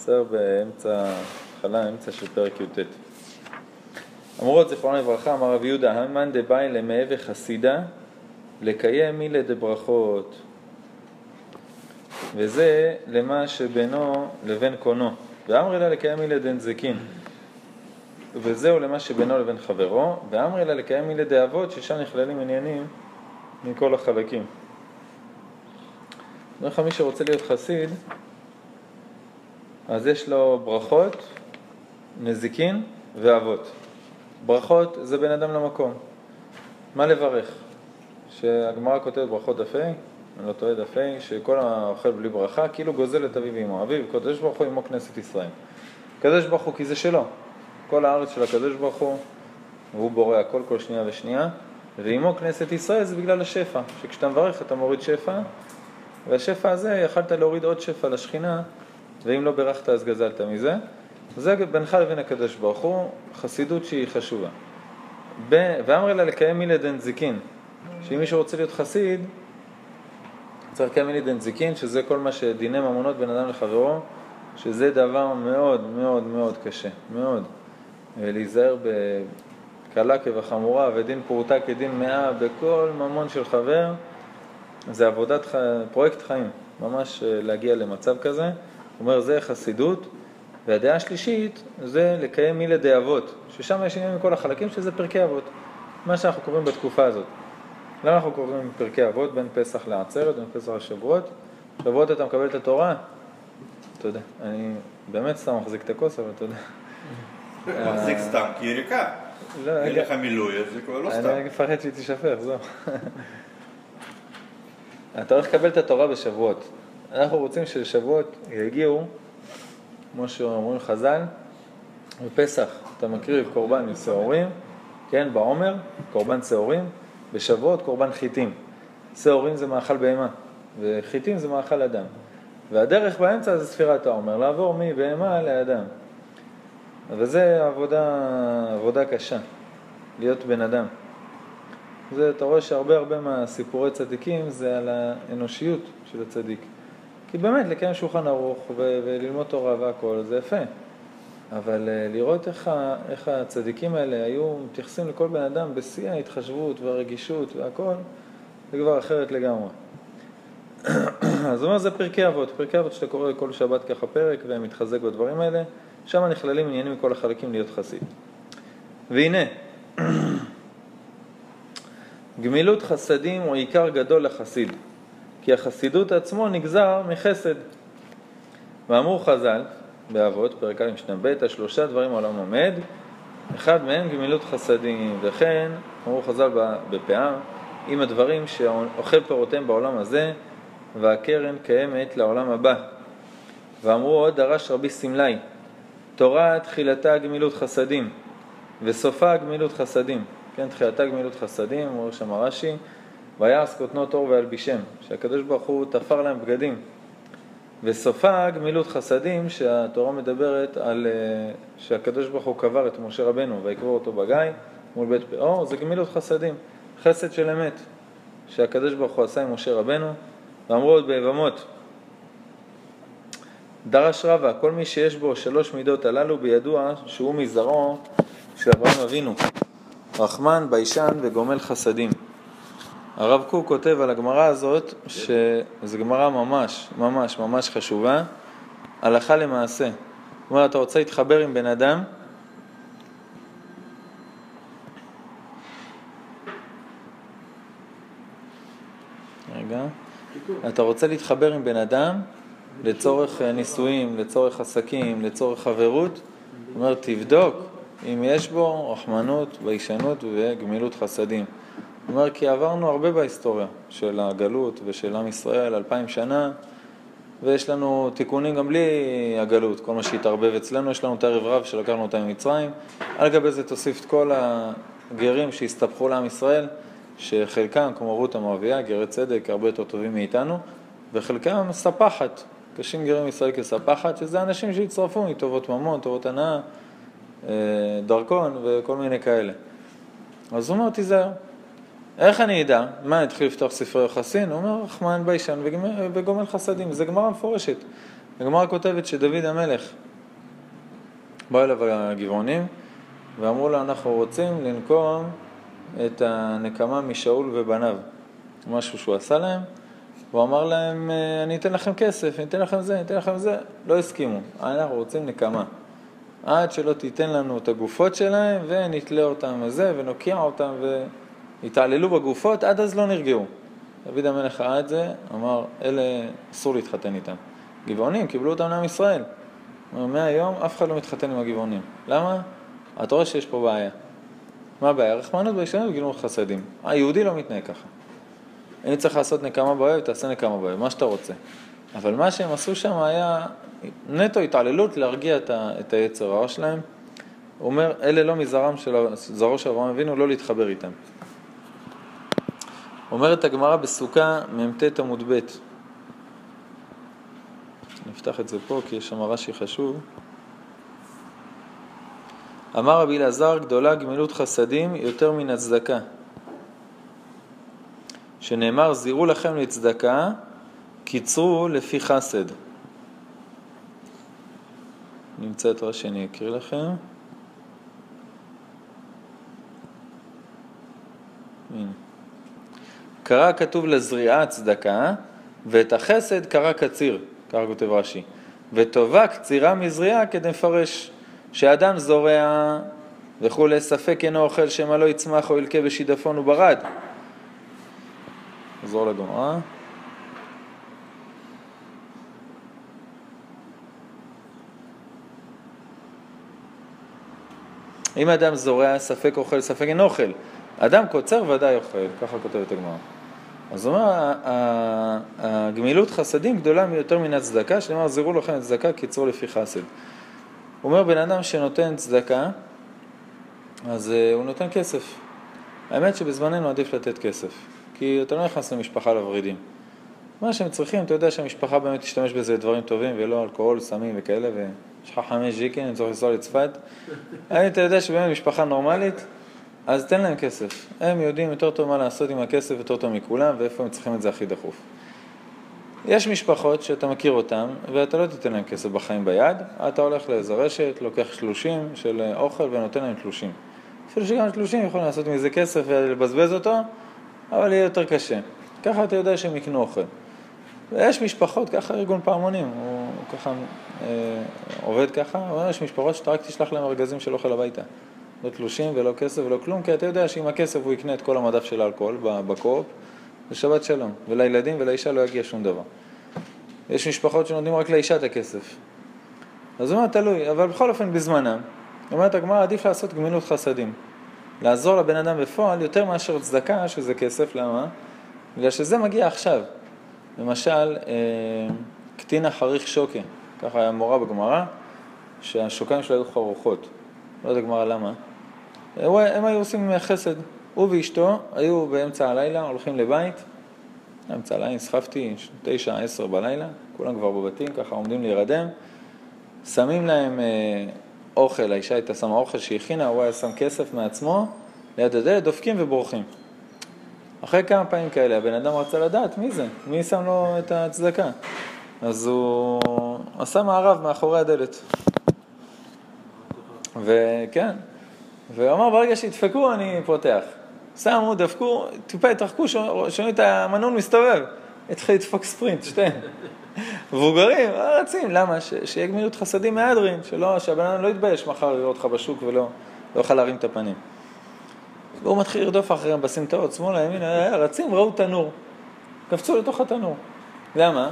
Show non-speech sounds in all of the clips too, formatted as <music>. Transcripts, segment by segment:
בסדר באמצע, התחלה, אמצע של פרק י"ט. אמרו זיכרונו לברכה, אמר רב יהודה, המאן דבאי למהווה חסידה, לקיים מילה דברכות. וזה למה שבינו לבין קונו. ואמרי לה לקיים מילה דנזקין. וזהו למה שבינו לבין חברו, ואמרי לה לקיים מילה דאבות, ששם נכללים עניינים מכל החלקים. אומר לך, מי שרוצה להיות חסיד, אז יש לו ברכות, נזיקין ואבות. ברכות זה בין אדם למקום. מה לברך? שהגמרא כותבת ברכות דף ה', אני לא טועה דף ה', שכל האוכל בלי ברכה כאילו גוזל את אביו ואמו. אביו, קדוש ברוך הוא עמו כנסת ישראל. קדוש ברוך הוא כי זה שלו. כל הארץ של הקדוש ברוך הוא, והוא בורא הכל כל שנייה ושנייה, ועמו כנסת ישראל זה בגלל השפע, שכשאתה מברך אתה מוריד שפע, והשפע הזה יכלת להוריד עוד שפע לשכינה, ואם לא ברכת אז גזלת מזה. זה בינך לבין הקדוש ברוך הוא, חסידות שהיא חשובה. ואמר לה לקיים מילי דנזיקין, שאם מישהו רוצה להיות חסיד, צריך לקיים מילי דנזיקין, שזה כל מה שדיני ממונות בין אדם לחברו, שזה דבר מאוד מאוד מאוד קשה, מאוד. להיזהר בקלה כבחמורה ודין פרוטה כדין מאה בכל ממון של חבר, זה עבודת, פרויקט חיים, ממש להגיע למצב כזה. אומר, זה חסידות. והדעה השלישית זה לקיים מילי דאבות, ששם יש עניין מכל החלקים שזה פרקי אבות, מה שאנחנו קוראים בתקופה הזאת. למה אנחנו קוראים פרקי אבות בין פסח לעצרת, בין פסח לשבועות? שבועות אתה מקבל את התורה? יודע, אני באמת סתם מחזיק את הכוס, אבל יודע. <laughs> מחזיק סתם כי היא ריקה. אין לך מילוי, אז זה כבר לא סתם. אני מפחד שהיא תישפך, זהו. <laughs> אתה הולך לקבל את התורה בשבועות. אנחנו רוצים ששבועות יגיעו כמו שאומרים חז"ל, בפסח אתה מקריב קורבן משעורים, כן, בעומר, קורבן שעורים, בשבועות קורבן חיטים. שעורים זה מאכל בהמה, וחיטים זה מאכל אדם. והדרך באמצע זה ספירת העומר, לעבור מבהמה לאדם. וזה עבודה, עבודה קשה, להיות בן אדם. זה, אתה רואה שהרבה הרבה מהסיפורי צדיקים זה על האנושיות של הצדיק. כי באמת, לקיים שולחן ערוך וללמוד תורה והכל, זה יפה. אבל uh, לראות איך, איך הצדיקים האלה היו מתייחסים לכל בן אדם בשיא ההתחשבות והרגישות והכל, זה כבר אחרת לגמרי. <clears throat> אז הוא אומר, זה פרקי אבות. פרקי אבות שאתה קורא כל שבת ככה פרק ומתחזק בדברים האלה, שם נכללים עניינים מכל החלקים להיות חסיד. והנה, <clears throat> גמילות חסדים הוא עיקר גדול לחסיד. כי החסידות עצמו נגזר מחסד. ואמרו חז"ל, באבות, פרק א' משנה ב', השלושה דברים העולם עומד, אחד מהם גמילות חסדים, וכן, אמרו חז"ל בפאה, עם הדברים שאוכל פירותיהם בעולם הזה, והקרן קיימת לעולם הבא. ואמרו עוד דרש רבי סמלי, תורה תחילתה גמילות חסדים, וסופה גמילות חסדים. כן, תחילתה גמילות חסדים, אומר שם רש"י, ויעש כותנות אור ואלבישם, שהקדוש ברוך הוא תפר להם בגדים. וסופה גמילות חסדים, שהתורה מדברת על אה, שהקדוש ברוך הוא קבר את משה רבנו ויקבור אותו בגיא מול בית פאור, זה גמילות חסדים, חסד של אמת, שהקדוש ברוך הוא עשה עם משה רבנו, ואמרו עוד ביבמות, דרש רבה, כל מי שיש בו שלוש מידות הללו בידוע שהוא מזרעו של אברהם אבינו, רחמן, ביישן וגומל חסדים. הרב קוק כותב על הגמרא הזאת, שזו גמרא ממש, ממש, ממש חשובה, הלכה למעשה. זאת אתה רוצה להתחבר עם בן אדם, רגע, אתה רוצה להתחבר עם בן אדם? לצורך נישואים, לצורך עסקים, לצורך חברות, זאת אומרת, תבדוק אם יש בו רחמנות, ביישנות וגמילות חסדים. אומר כי עברנו הרבה בהיסטוריה של הגלות ושל עם ישראל, אלפיים שנה, ויש לנו תיקונים גם בלי הגלות, כל מה שהתערבב אצלנו, יש לנו את הערב רב שלקחנו אותם ממצרים, על גבי זה תוסיף את כל הגרים שהסתבכו לעם ישראל, שחלקם, כמו רות המואביה, גרי צדק, הרבה יותר טובים מאיתנו, וחלקם ספחת, קשים גרים ישראל כספחת, שזה אנשים שהצטרפו מטובות ממון, טובות הנאה, אה, דרכון וכל מיני כאלה. אז הוא אומר, תיזהר. איך אני אדע? מה, אני אתחיל לפתוח ספרי יוחסין? הוא אומר, רחמן ביישן וגומל חסדים, זה גמרא מפורשת. הגמרא כותבת שדוד המלך, באו אליו הגבעונים ואמרו לו, אנחנו רוצים לנקום את הנקמה משאול ובניו. משהו שהוא עשה להם, והוא אמר להם, אה, אני אתן לכם כסף, אני אתן לכם זה, אני אתן לכם זה. לא הסכימו. אנחנו רוצים נקמה. עד שלא תיתן לנו את הגופות שלהם ונתלה אותם וזה, ונוקיע אותם ויתעללו בגופות, עד אז לא נרגעו. דוד המלך ראה את זה, אמר, אלה אסור להתחתן איתם. גבעונים, קיבלו אותם לעם ישראל. מהיום אף אחד לא מתחתן עם הגבעונים. למה? אתה רואה שיש פה בעיה. מה הבעיה? רחמנות בישנות וגילמות חסדים. היהודי לא מתנהג ככה. אם צריך לעשות נקמה באוהב, תעשה נקמה באוהב, מה שאתה רוצה. אבל מה שהם עשו שם היה נטו התעללות להרגיע את היצר הרע שלהם. הוא אומר, אלה לא מזרם של זרעו של אברהם אבינו, לא להתחבר איתם. אומרת הגמרא בסוכה מ"ט עמוד ב', נפתח את זה פה כי יש שם רש"י חשוב. אמר רבי אלעזר, גדולה גמילות חסדים יותר מן הצדקה. שנאמר, זירו לכם לצדקה, קיצרו לפי חסד. נמצא את רש"י, אני אקריא לכם. הנה. קרא כתוב לזריעה צדקה, ואת החסד קרא קציר, ככה כותב רש"י. וטובה קצירה מזריעה כדי לפרש. שאדם זורע וכולי, ספק אינו אוכל שמא לא יצמח או ילקה בשידפון וברד. נחזור לגמרא. אם אדם זורע, ספק אוכל, ספק אין אוכל. אדם קוצר ודאי אוכל, ככה כותבת הגמרא. אז הוא אומר, הגמילות חסדים גדולה מיותר מן הצדקה, שנאמר, זירו לכם את צדקה, קיצרו לפי חסד. הוא אומר, בן אדם שנותן צדקה, אז uh, הוא נותן כסף. האמת שבזמננו עדיף לתת כסף, כי אתה לא נכנס למשפחה לוורידים. מה שהם צריכים, אתה יודע שהמשפחה באמת תשתמש בזה לדברים טובים ולא אלכוהול, סמים וכאלה, ויש לך חמש ז'יקין, אני צריך לנסוע לצפת. אני, אתה יודע שבאמת משפחה נורמלית, אז תן להם כסף. הם יודעים יותר טוב מה לעשות עם הכסף יותר טוב מכולם, ואיפה הם צריכים את זה הכי דחוף. יש משפחות שאתה מכיר אותן, ואתה לא תיתן להם כסף בחיים ביד, אתה הולך לאיזו רשת, לוקח שלושים של אוכל ונותן להם תלושים. אפילו שגם תלושים יכולים לעשות מזה כסף ולבזבז אותו, אבל יהיה יותר קשה. ככה אתה יודע שהם יקנו אוכל. ויש משפחות, ככה ארגון פעמונים, הוא ככה אה, עובד ככה, אבל יש משפחות שאתה רק תשלח להם ארגזים של אוכל הביתה. לא תלושים ולא כסף ולא כלום, כי אתה יודע שעם הכסף הוא יקנה את כל המדף של האלכוהול בקו-אופ, ושבת שלום, ולילדים ולאישה לא יגיע שום דבר. יש משפחות שנותנים רק לאישה את הכסף. אז הוא אומר, תלוי, אבל בכל אופן בזמנם, אומרת הגמרא, עדיף לעשות גמילות חסדים. לעזור לבן אדם בפועל יותר מאשר צדקה, שזה כסף, למה? בגלל שזה מגיע עכשיו. למשל, אה, קטינה חריך שוקה, ככה היה מורה בגמרא, שהשוקיים שלו היו חרוכות. לא יודע גמרא למה. הם היו עושים חסד. הוא ואשתו היו באמצע הלילה, הולכים לבית, אמצע הלילה, נסחפתי, תשע, עשר בלילה, כולם כבר בבתים, ככה עומדים להירדם, שמים להם אה, אוכל, האישה הייתה שמה אוכל שהכינה, הוא היה שם כסף מעצמו, ליד הדלת, דופקים ובורחים. אחרי כמה פעמים כאלה, הבן אדם רצה לדעת מי זה, מי שם לו את הצדקה. אז הוא עשה מערב מאחורי הדלת. וכן, והוא אמר, ברגע שידפקו אני פותח. שמו, דפקו, טיפה התרחקו, שומעים את המנעול מסתובב. התחיל לדפוק ספרינט, שתיהם. <laughs> מבוגרים, אה, רצים, למה? שיהיה גמילות חסדים מהדרין, שהבן אדם לא יתבייש מחר לראות אותך בשוק ולא לא יוכל להרים את הפנים. והוא מתחיל לרדוף אחריהם בסמטאות, שמאלה, ימינה, אה, רצים, ראו תנור. קפצו לתוך התנור. למה?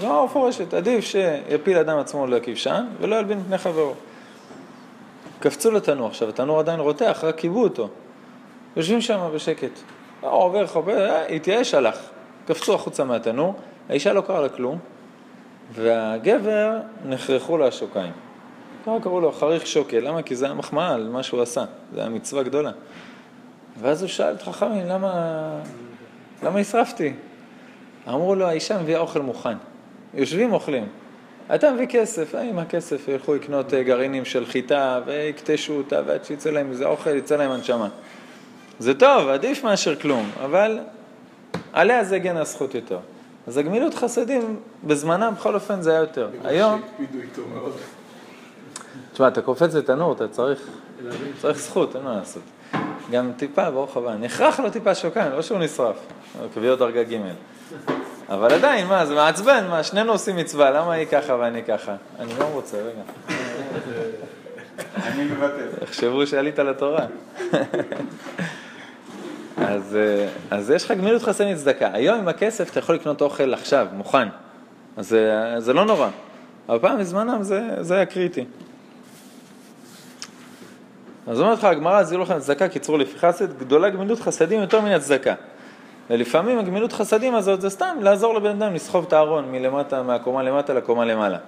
זו מפורשת, עדיף שיפיל אדם עצמו לכבשן ולא ילבין פני חברו. קפצו לתנור, עכשיו התנור עדיין רותח, רק קיבו אותו. יושבים שם בשקט. עובר חבר, אה, התייאש, הלך. קפצו החוצה מהתנור, האישה לא קרה לה כלום, והגבר נחרחו לה השוקיים. ככה קראו לו חריך שוקל, למה? כי זה היה מחמאה על מה שהוא עשה, זה היה מצווה גדולה. ואז הוא שאל את חכמים, למה, למה נשרפתי? אמרו לו, האישה מביאה אוכל מוכן. יושבים אוכלים. אתה מביא כסף, אה, עם הכסף ילכו לקנות אה, גרעינים של חיטה ויקטשו אותה ועד שיצא להם איזה אוכל, יצא להם הנשמה. זה טוב, עדיף מאשר כלום, אבל עליה זה הגן הזכות יותר. אז הגמילות חסדים, בזמנם, בכל אופן זה היה יותר. היום... תשמע, אתה קופץ לתנור, אתה צריך, צריך זכות, אין מה לעשות. גם טיפה, ברוך הבא, נכרח לו טיפה שוקן, לא שהוא נשרף, קביעות דרגה ג'. אבל עדיין, מה, זה מעצבן, מה, שנינו עושים מצווה, למה היא ככה ואני ככה? אני לא רוצה, רגע. אני מוותר. יחשבו שעלית לתורה. אז, אה, אז יש לך גמילות חסני צדקה. היום עם הכסף אתה יכול לקנות אוכל עכשיו, מוכן. אז זה, זה לא נורא. אבל פעם בזמנם זה, זה היה קריטי. אז אומרת לך הגמרא, זה לא לכם צדקה, קיצור לפי חסד, גדולה גמילות חסדים יותר מן הצדקה. ולפעמים הגמילות חסדים הזאת זה סתם לעזור לבן אדם לסחוב את הארון מלמטה, מהקומה למטה לקומה למעלה.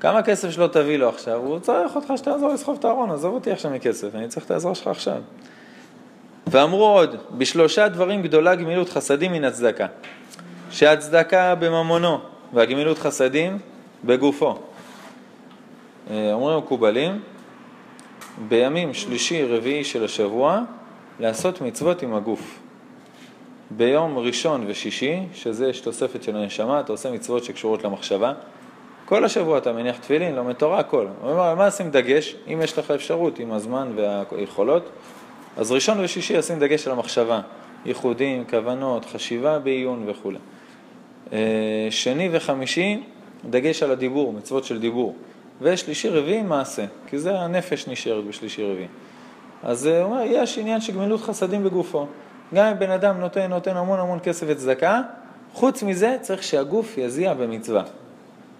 כמה כסף שלא תביא לו עכשיו, הוא צריך אותך שתעזור לסחוב את הארון, עזוב אותי עכשיו מכסף, אני צריך את העזרה שלך עכשיו. ואמרו עוד, בשלושה דברים גדולה גמילות חסדים מן הצדקה. שהצדקה בממונו והגמילות חסדים בגופו. אה, אומרים המקובלים, בימים שלישי, רביעי של השבוע, לעשות מצוות עם הגוף. ביום ראשון ושישי, שזה יש תוספת של הנשמה, אתה עושה מצוות שקשורות למחשבה. כל השבוע אתה מניח תפילין, לומד תורה, הכל. אומר, מה שים דגש? אם יש לך אפשרות, עם הזמן והיכולות, אז ראשון ושישי עושים דגש על המחשבה. ייחודים, כוונות, חשיבה בעיון וכו'. אה, שני וחמישי, דגש על הדיבור, מצוות של דיבור. ושלישי רביעי מעשה, כי זה הנפש נשארת בשלישי רביעי. אז הוא אומר, יש עניין של גמילות חסדים בגופו. גם אם בן אדם נותן, נותן המון המון כסף וצדקה, חוץ מזה צריך שהגוף יזיע במצווה.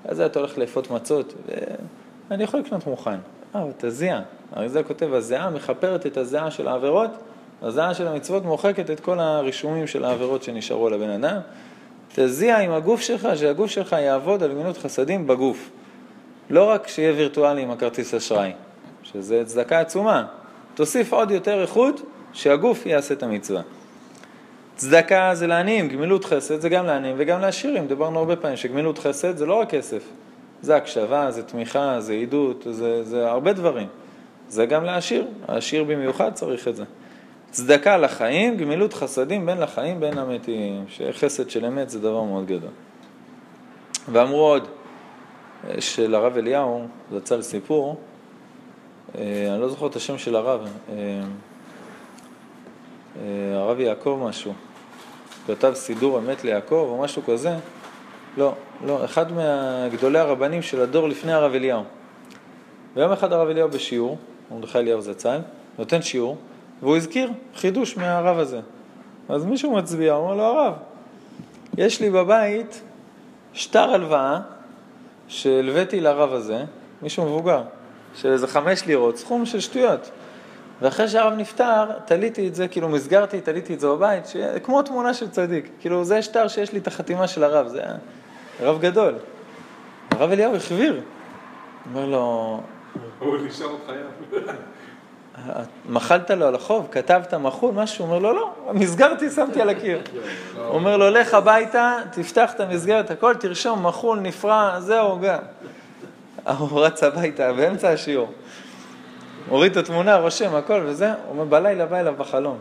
אז אתה הולך לאפות מצות, ואני יכול לקנות מוכן. אה, אבל תזיע. הרי זה כותב, הזיעה מכפרת את הזיעה של העבירות, הזיעה של המצוות מוחקת את כל הרישומים של העבירות שנשארו לבן אדם. תזיע עם הגוף שלך, שהגוף שלך יעבוד על גמילות חסדים בגוף. לא רק שיהיה וירטואלי עם הכרטיס אשראי, שזה צדקה עצומה. תוסיף עוד יותר איכות, שהגוף יעשה את המצווה. צדקה זה לעניים, גמילות חסד זה גם לעניים וגם לעשירים. דיברנו הרבה פעמים שגמילות חסד זה לא רק כסף, זה הקשבה, זה תמיכה, זה עידוד, זה, זה הרבה דברים. זה גם לעשיר, העשיר במיוחד צריך את זה. צדקה לחיים, גמילות חסדים בין לחיים בין המתים, שחסד של אמת זה דבר מאוד גדול. ואמרו עוד, של הרב אליהו, זה יצא לסיפור, אה, אני לא זוכר את השם של הרב, אה, אה, הרב יעקב משהו, כתב סידור אמת ליעקב או משהו כזה, לא, לא, אחד מגדולי הרבנים של הדור לפני הרב אליהו. ויום אחד הרב אליהו בשיעור, מרדכי אליהו זצ"ל, נותן שיעור, והוא הזכיר חידוש מהרב הזה. אז מישהו מצביע, הוא אומר לו, הרב, יש לי בבית שטר הלוואה שהלוויתי לרב הזה, מישהו מבוגר, של איזה חמש לירות, סכום של שטויות. ואחרי שהרב נפטר, תליתי את זה, כאילו מסגרתי, תליתי את זה בבית, ש... כמו תמונה של צדיק. כאילו זה שטר שיש לי את החתימה של הרב, זה רב גדול. הרב אליהו החביר. אומר לו... הוא נשאר עוד חייב. מחלת לו על החוב, כתבת מחול, משהו, אומר לו, לא, מסגרתי, שמתי על הקיר. אומר לו, לך הביתה, תפתח את המסגרת, הכל, תרשום, מחול, נפרע, זהו, גם. הוא רץ הביתה באמצע השיעור. מוריד את התמונה, רושם, הכל וזה, הוא אומר, בלילה בא אליו בחלום.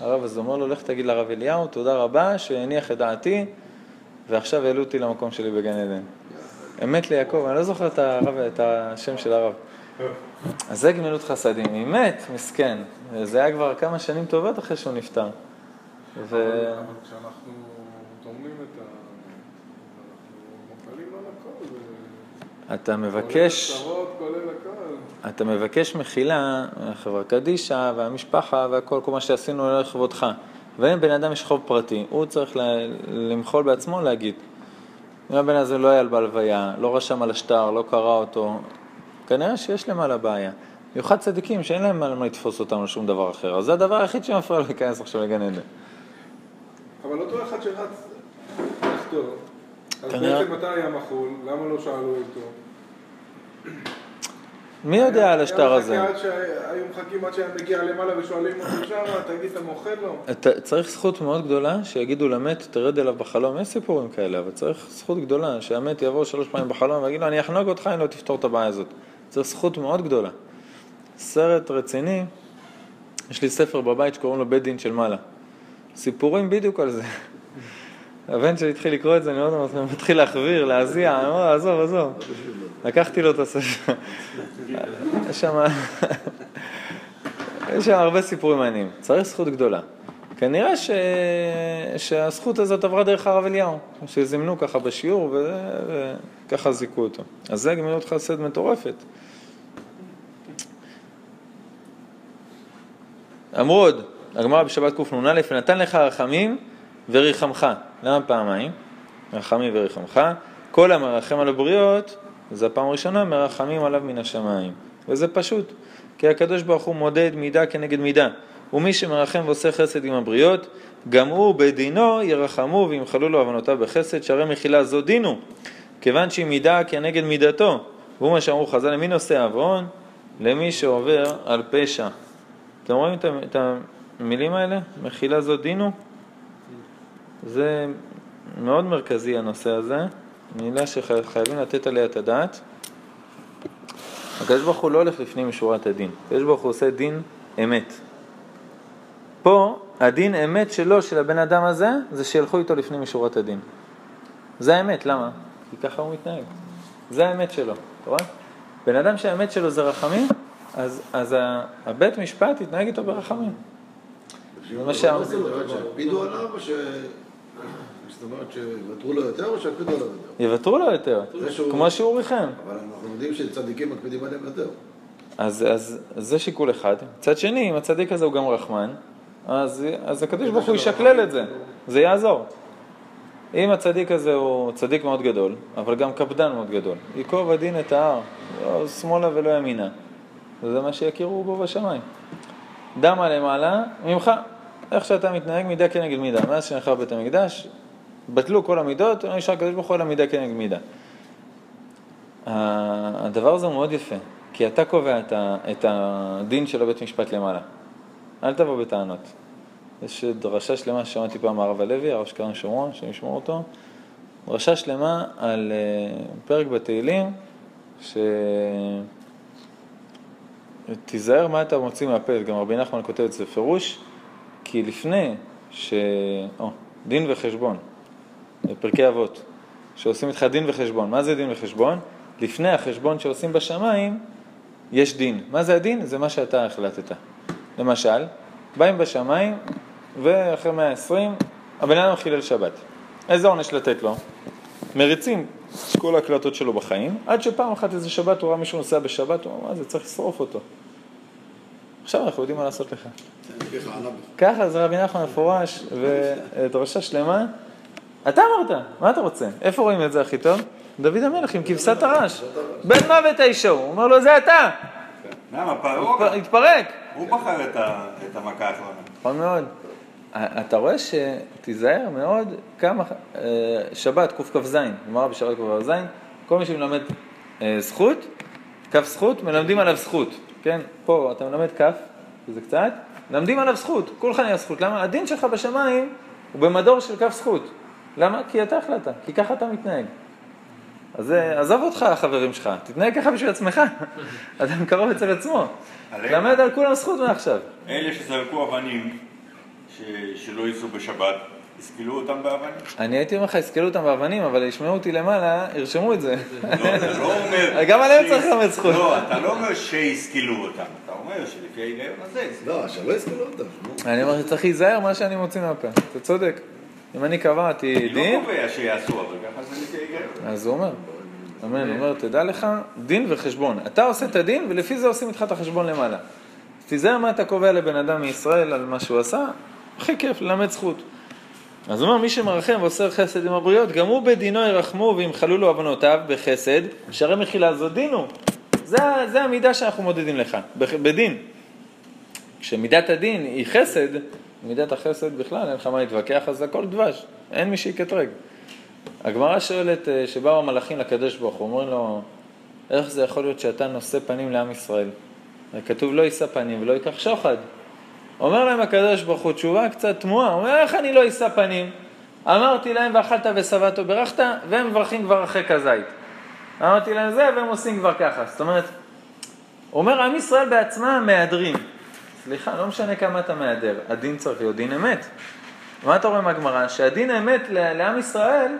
הרב הזה אומר לו, לך תגיד לרב אליהו, תודה רבה שהניח את דעתי, ועכשיו העלו אותי למקום שלי בגן עדן. אמת ליעקב, אני לא זוכר את, הרב, את השם של הרב. אז זה גמילות חסדים, היא מת, מסכן. זה היה כבר כמה שנים טובות אחרי שהוא נפטר. ו... אבל כשאנחנו תורמים את ה... אנחנו מפעלים על הכל. אתה מבקש... כולל הצהרות, כולל הכל. אתה מבקש מחילה מהחברה קדישא והמשפחה והכל, כל מה שעשינו לכבודך. ואם בן אדם יש חוב פרטי, הוא צריך למחול בעצמו להגיד. אם הבן הזה לא היה בהלוויה, לא רשם על השטר, לא קרא אותו, כנראה שיש למעלה בעיה. במיוחד צדיקים שאין להם מה לתפוס אותם על שום דבר אחר. אז זה הדבר היחיד שמפריע לו להיכנס עכשיו לגן עדן. אבל אותו אחד שרץ לחתור, אז בעצם מתי היה מחול? למה לא שאלו אותו? מי יודע על השטר הזה? היו מחכים עד שהיה מגיע למעלה ושואלים אותו שם, תגיד, אתה מוחל לו? צריך זכות מאוד גדולה שיגידו למת, תרד אליו בחלום, יש סיפורים כאלה, אבל צריך זכות גדולה שהמת יבוא שלוש פעמים בחלום ויגיד לו, אני אחנוג אותך אם לא תפתור את הבעיה הזאת. צריך זכות מאוד גדולה. סרט רציני, יש לי ספר בבית שקוראים לו בית דין של מעלה. סיפורים בדיוק על זה. הבן שלי התחיל לקרוא את זה, אני פעם מתחיל להחביר, להזיע, עזוב, עזוב. לקחתי לו את הספר. יש שם... הרבה סיפורים מעניינים. צריך זכות גדולה. כנראה ש... שהזכות הזאת עברה דרך הרב אליהו, שזימנו ככה בשיעור ו... וככה זיכו אותו. אז זה גמילות חסד מטורפת. אמרו עוד, הגמרא בשבת קנ"א, נתן לך רחמים וריחמך. למה פעמיים? רחמים וריחמך. כל המרחם על הבריות, זה הפעם הראשונה, מרחמים עליו מן השמיים. וזה פשוט, כי הקדוש ברוך הוא מודד מידה כנגד מידה. ומי שמרחם ועושה חסד עם הבריות, גם הוא בדינו ירחמו וימחלו לו עוונותיו בחסד, שהרי מחילה זו דינו, כיוון שהיא מידה כנגד מידתו. והוא מה שאמרו חז"ל, למי נושא עוון? למי שעובר על פשע. אתם רואים את המילים האלה? מחילה זו דינו? זה מאוד מרכזי הנושא הזה, מילה שחייבים לתת עליה את הדעת. הקדוש ברוך הוא לא הולך לפנים משורת הדין, הקדוש ברוך הוא עושה דין אמת. פה הדין אמת שלו, של הבן אדם הזה, זה שילכו איתו לפנים משורת הדין. זה האמת, למה? כי ככה הוא מתנהג. זה האמת שלו, אתה רואה? בן אדם שהאמת שלו זה רחמים, אז, אז הבית משפט יתנהג איתו ברחמים. זה מה שאמרנו. שהקפידו עליו או ש... זאת אומרת שיוותרו לו יותר או שיקפידו עליו יותר? יוותרו לו יותר, כמו שהוא ריחם. אבל אנחנו יודעים שצדיקים מקפידים עליהם יותר. אז, אז, זה שיקול אחד. מצד שני, אם הצדיק הזה הוא גם רחמן, אז, אז הקדוש ברוך הוא ישקלל את זה, זה יעזור. אם הצדיק הזה הוא צדיק מאוד גדול, אבל גם קפדן מאוד גדול, ייקוב הדין את ההר, לא שמאלה ולא ימינה. וזה מה שיכירו בו בשמיים. דמה למעלה ממך, איך שאתה מתנהג מידה כנגד מידה. מאז שנחרב בית המקדש, בטלו כל המידות, לא נשאר הקדוש ברוך הוא אלא מידה כנגד מידה. הדבר הזה מאוד יפה, כי אתה קובע את הדין של הבית משפט למעלה. אל תבוא בטענות. יש דרשה שלמה ששמעתי פעם מהרב הלוי, הרב שקרן שומרון, אשמור אותו, דרשה שלמה על uh, פרק בתהילים, שתיזהר מה אתה מוציא מהפה, גם רבי נחמן כותב את זה בפירוש, כי לפני ש... או, דין וחשבון, פרקי אבות, שעושים איתך דין וחשבון. מה זה דין וחשבון? לפני החשבון שעושים בשמיים, יש דין. מה זה הדין? זה מה שאתה החלטת. למשל, באים בשמיים, ואחרי 120, הבן אדם חילל שבת. איזה עונש לתת לו? מריצים את כל ההקלטות שלו בחיים, עד שפעם אחת איזה שבת הוא ראה מישהו נוסע בשבת, הוא אמר, מה זה, צריך לשרוף אותו. עכשיו אנחנו יודעים מה לעשות לך. ככה זה רבי נחמן מפורש, ודרשה שלמה. אתה אמרת, מה אתה רוצה? איפה רואים את זה הכי טוב? דוד המלך עם כבשת הרש. בן מוות האישו, הוא אומר לו, זה אתה. למה? פרעה? התפרק. הוא בחר את המכה האחרונה. נכון מאוד. אתה רואה שתיזהר מאוד כמה, אה, שבת קכ"ז, גמרא בשבת קכ"ז, כל מי שמלמד אה, זכות, כף זכות, מלמדים עליו זכות, כן? פה אתה מלמד כף, זה קצת, מלמדים עליו זכות, כולך נהיה זכות. למה? הדין שלך בשמיים הוא במדור של כף זכות. למה? כי אתה החלטת, כי ככה אתה מתנהג. אז אה, עזוב אותך, החברים שלך, תתנהג ככה בשביל עצמך. <laughs> אדם קרוב אצל עצמו. למד על כולם זכות מעכשיו. אלה שזרקו אבנים, שלא ייסעו בשבת, יסקלו אותם באבנים? אני הייתי אומר לך, יסקלו אותם באבנים, אבל ישמעו אותי למעלה, ירשמו את זה. לא, אתה לא אומר... <laughs> גם עליהם צריך ללמד זכות. לא, אתה לא אומר שיסקלו אותם, אתה אומר שלפי ההיגיון הזה... לא, שלא יסקלו אותם. אני אומר שצריך להיזהר מה שאני מוציא מהפה, אתה צודק. אם אני קבעתי דין... אני לא קובע שיעשו, אבל ככה זה ההיגיון. אז הוא אומר. אמן, הוא אומר, תדע לך, דין וחשבון. אתה עושה את הדין, ולפי זה עושים איתך את החשבון למעלה. תיזהר מה אתה קובע לבן אדם מישראל על מה שהוא עשה, הכי כיף, ללמד זכות. אז הוא אומר, מי שמרחם ועושה חסד עם הבריות, גם הוא בדינו ירחמו וימחלו לו עוונותיו בחסד, שהרי מחילה זו דינו. זה, זה המידה שאנחנו מודדים לך, בדין. כשמידת הדין היא חסד, מידת החסד בכלל, אין לך מה להתווכח, אז הכל דבש, אין מי שיקטרג. הגמרא שואלת, אה, שבאו המלאכים לקדוש ברוך הוא, אומרים לו, איך זה יכול להיות שאתה נושא פנים לעם ישראל? כתוב לא יישא פנים ולא ייקח שוחד. אומר להם הקדוש ברוך הוא תשובה קצת תמוהה, אומר איך אני לא אשא פנים? אמרתי להם ואכלת ושבעת וברכת והם מברכים כבר אחרי כזית. אמרתי להם זה והם עושים כבר ככה. זאת אומרת, אומר עם ישראל בעצמם מהדרים. סליחה, לא משנה כמה אתה מהדר, הדין צריך להיות דין אמת. מה אתה רואה מהגמרא? שהדין האמת לעם ישראל